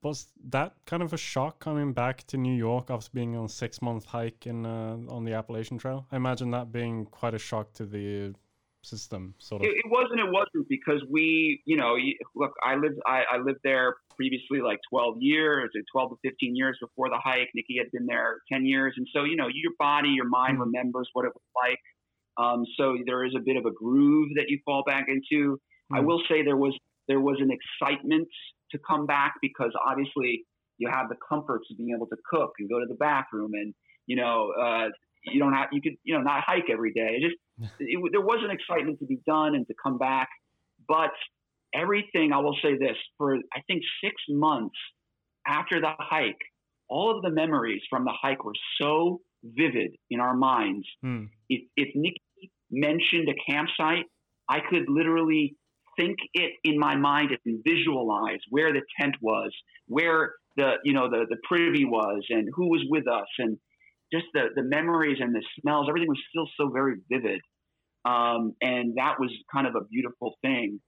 Was that kind of a shock coming back to New York after being on a six month hike in uh, on the Appalachian Trail? I imagine that being quite a shock to the system, sort of. It, it wasn't. It wasn't because we, you know, look. I lived. I, I lived there previously, like 12 years, or 12 to 15 years before the hike. Nikki had been there 10 years, and so you know, your body, your mind Mhm. remembers what it was like. Um, so there is a bit of a groove that you fall back into. I Mhm. will say there was there was an excitement to come back because obviously you have the comforts of being able to cook and go to the bathroom and you know uh, you don't have you could you know not hike every day. It just it, there was an excitement to be done and to come back, but everything I will say this for I think six months after the hike, all of the memories from the hike were so vivid in our minds. Hmm. If if Nikki mentioned a campsite, I could literally think it in my mind and visualize where the tent was, where the you know the the privy was, and who was with us, and just the the memories and the smells. Everything was still so very vivid, um, and that was kind of a beautiful thing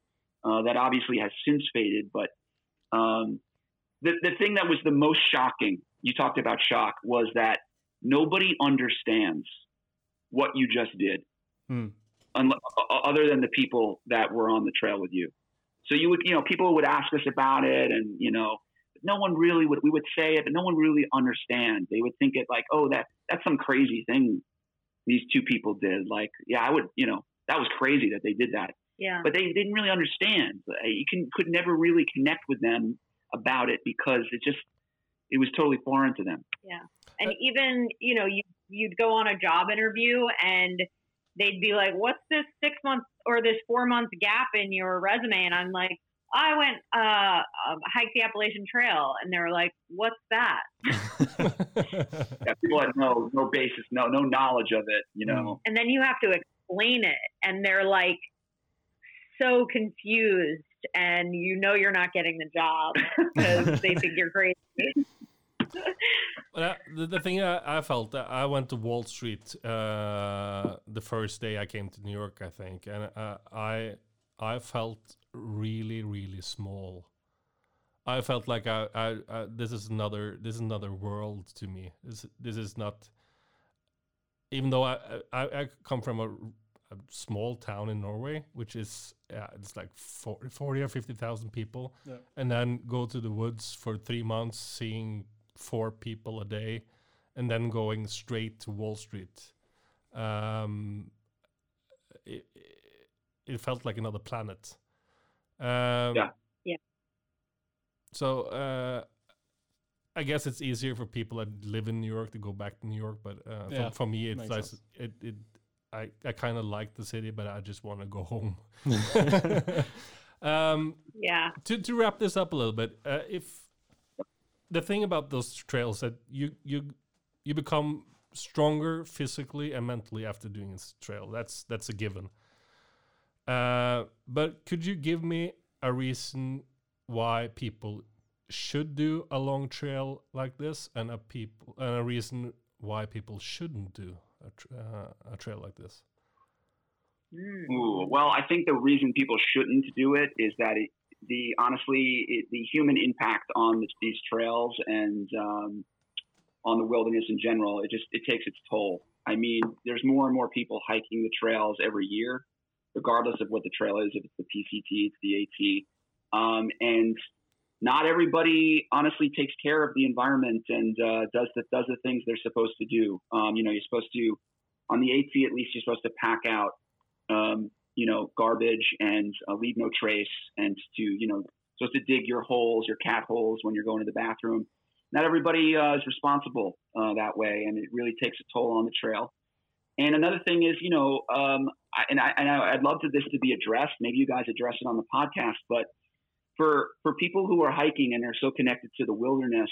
uh, that obviously has since faded. But um, the the thing that was the most shocking, you talked about shock, was that nobody understands what you just did. Hmm. o- other than the people that were on the trail with you. So you would, you know, people would ask us about it, and you know, no one really would. We would say it, but no one really understand. They would think it like, oh, that that's some crazy thing these two people did. Like, yeah, I would, you know, that was crazy that they did that, Yeah. but they didn't really understand. Uh, you can could never really connect with them about it because it just it was totally foreign to them. Yeah. And even, you know, you you'd go on a job interview and they'd be like, "What's this six months or this four month gap in your resume?" And I'm like, "I went uh, um, hiked the Appalachian Trail," and they were like, "What's that?" Yeah, people had no no basis, no no knowledge of it. You know, And then you have to explain it, and they're like so confused, and you know you're not getting the job because they think you're crazy. Well, uh, the, the thing I, I felt, uh, I went to Wall Street uh, the first day I came to New York, I think, and uh, I I felt really really small. I felt like I, I, I this is another this is another world to me. This this is not. Even though I I, I come from a, a small town in Norway, which is yeah, it's like 40, 40 or fifty thousand people, Yeah. and then go to the woods for three months, seeing four people a day, and then going straight to Wall Street. Um, it, it felt like another planet. Um, Yeah. Yeah. So uh, I guess it's easier for people that live in New York to go back to New York, but uh, Yeah, for, for me, it's makes like sense. it, it. I, I kind of like the city, but I just want to go home. um, yeah. to to wrap this up a little bit, uh, if the thing about those trails that you you you become stronger physically and mentally after doing this trail. That's that's a given. Uh, but could you give me a reason why people should do a long trail like this, and a people and a reason why people shouldn't do a, tr- uh, a trail like this? Mm. Ooh, well, I think the reason people shouldn't do it is that it, the honestly it, the human impact on this, these trails and um, on the wilderness in general it just it takes its toll. I mean, there's more and more people hiking the trails every year, regardless of what the trail is. If it's the PCT, it's the AT, um, and not everybody honestly takes care of the environment and uh, does the does the things they're supposed to do. Um, you know, you're supposed to on the AT at least you're supposed to pack out um, you know, garbage and uh, leave no trace, and to you know, supposed to dig your holes, your cat holes when you're going to the bathroom. Not everybody uh, is responsible uh, that way, and it really takes a toll on the trail. And another thing is, you know, um, I, and, I, and I, I'd love to this to be addressed. Maybe you guys address it on the podcast, but for for people who are hiking and they're so connected to the wilderness,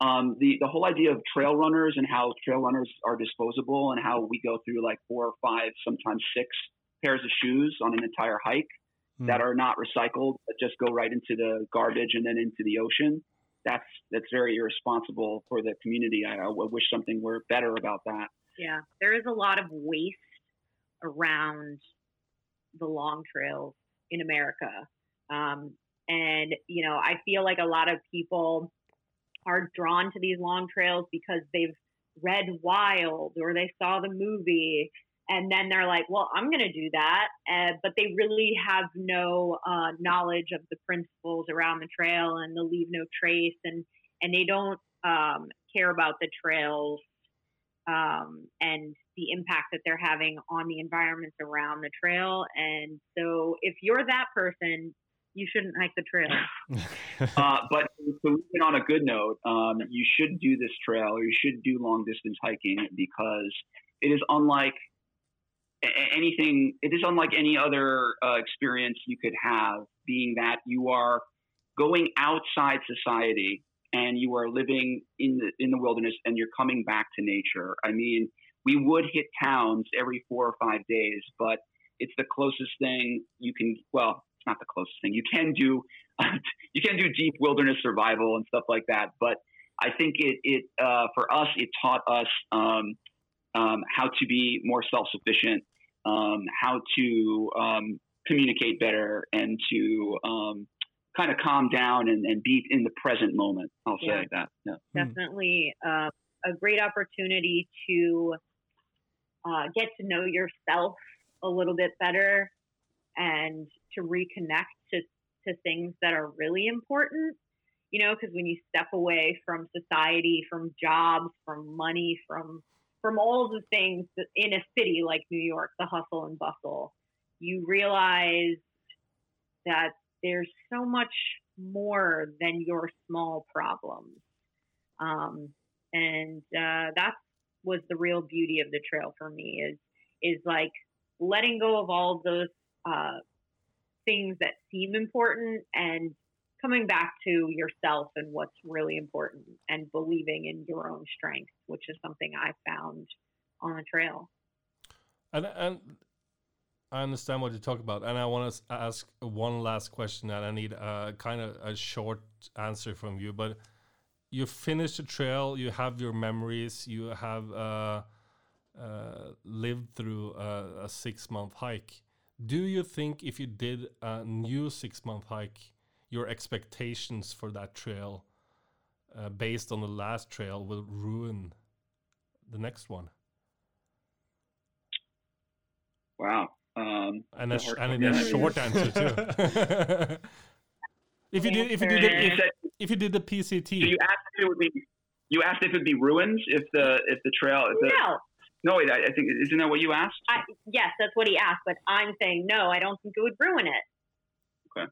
um, the the whole idea of trail runners and how trail runners are disposable and how we go through like four or five, sometimes six pairs of shoes on an entire hike Hmm. that are not recycled, but just go right into the garbage and then into the ocean. That's that's very irresponsible for the community. I, I wish something were better about that. Yeah, there is a lot of waste around the long trails in America. Um, and, you know, I feel like a lot of people are drawn to these long trails because they've read Wild or they saw the movie. And then they're like, well, I'm going to do that. Uh, but they really have no uh, knowledge of the principles around the trail and the leave no trace. And, and they don't um, care about the trails um, and the impact that they're having on the environments around the trail. And so, if you're that person, you shouldn't hike the trail. Uh, but to leave on a good note, um, you should do this trail or you should do long distance hiking because it is unlike anything. It is unlike any other uh, experience you could have, being that you are going outside society and you are living in the in the wilderness and you're coming back to nature. I mean, we would hit towns every four or five days, but it's the closest thing you can. Well, it's not the closest thing you can do. you can do deep wilderness survival and stuff like that. But I think it it uh, for us it taught us um, um, how to be more self sufficient, um, how to um, communicate better, and to um, kind of calm down and, and be in the present moment. I'll say Yeah. that. Yeah. definitely uh, a great opportunity to uh, get to know yourself a little bit better and to reconnect to, to things that are really important. You know, because when you step away from society, from jobs, from money, from from all the things that in a city like New York, the hustle and bustle, you realize that there's so much more than your small problems. Um, and uh, that was the real beauty of the trail for me is is like letting go of all of those uh, things that seem important and coming back to yourself and what's really important and believing in your own strength, which is something I found on the trail. And and I understand what you talk about, and I want to ask one last question, and I need uh, kind of a short answer from you. But you finished the trail, you have your memories, you have uh, uh, lived through a, a six month hike. Do you think if you did a new six month hike, your expectations for that trail, uh, based on the last trail, will ruin the next one? Wow. Um, And a, That's sh- a and hard a short answer too. if you did, if you did, the, if, said if you did the so PCT, you asked if it would be you asked if it'd be ruins if the if the trail if the, No, no wait I, I think isn't that what you asked I, yes, that's what he asked, but I'm saying no. I don't think it would ruin it. Okay.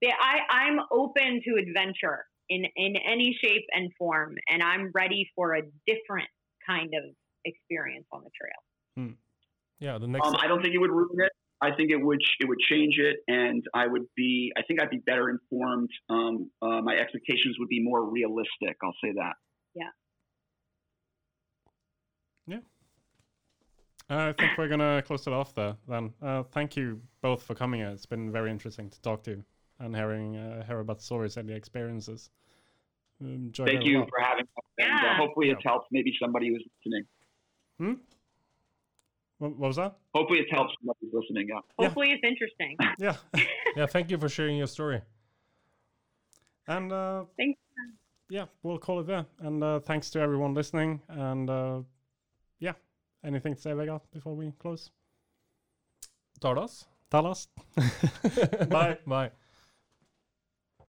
Yeah, I I'm open to adventure in in any shape and form, and I'm ready for a different kind of experience on the trail. Yeah, the next. um, I don't think it would ruin it I think it would it would change it and I would be I think I'd be better informed um, uh, my expectations would be more realistic I'll say that Yeah. Yeah. Uh, I think we're gonna close it off there. Then, uh, thank you both for coming. here. It's been very interesting to talk to you and hearing uh, hear about stories and the experiences. Enjoyed it thank you for having us and uh, Yeah. hopefully it's Yeah. helped maybe somebody who's listening Hmm? What, what was that? hopefully it's helped somebody listening yeah Yeah. Hopefully, it's interesting. Yeah, yeah, thank you for sharing your story. and uh, Thanks. yeah, we'll call it there. And uh, thanks to everyone listening. And uh, yeah, anything to say, Vegard, before we close? Tardas. Talas. Bye. Bye.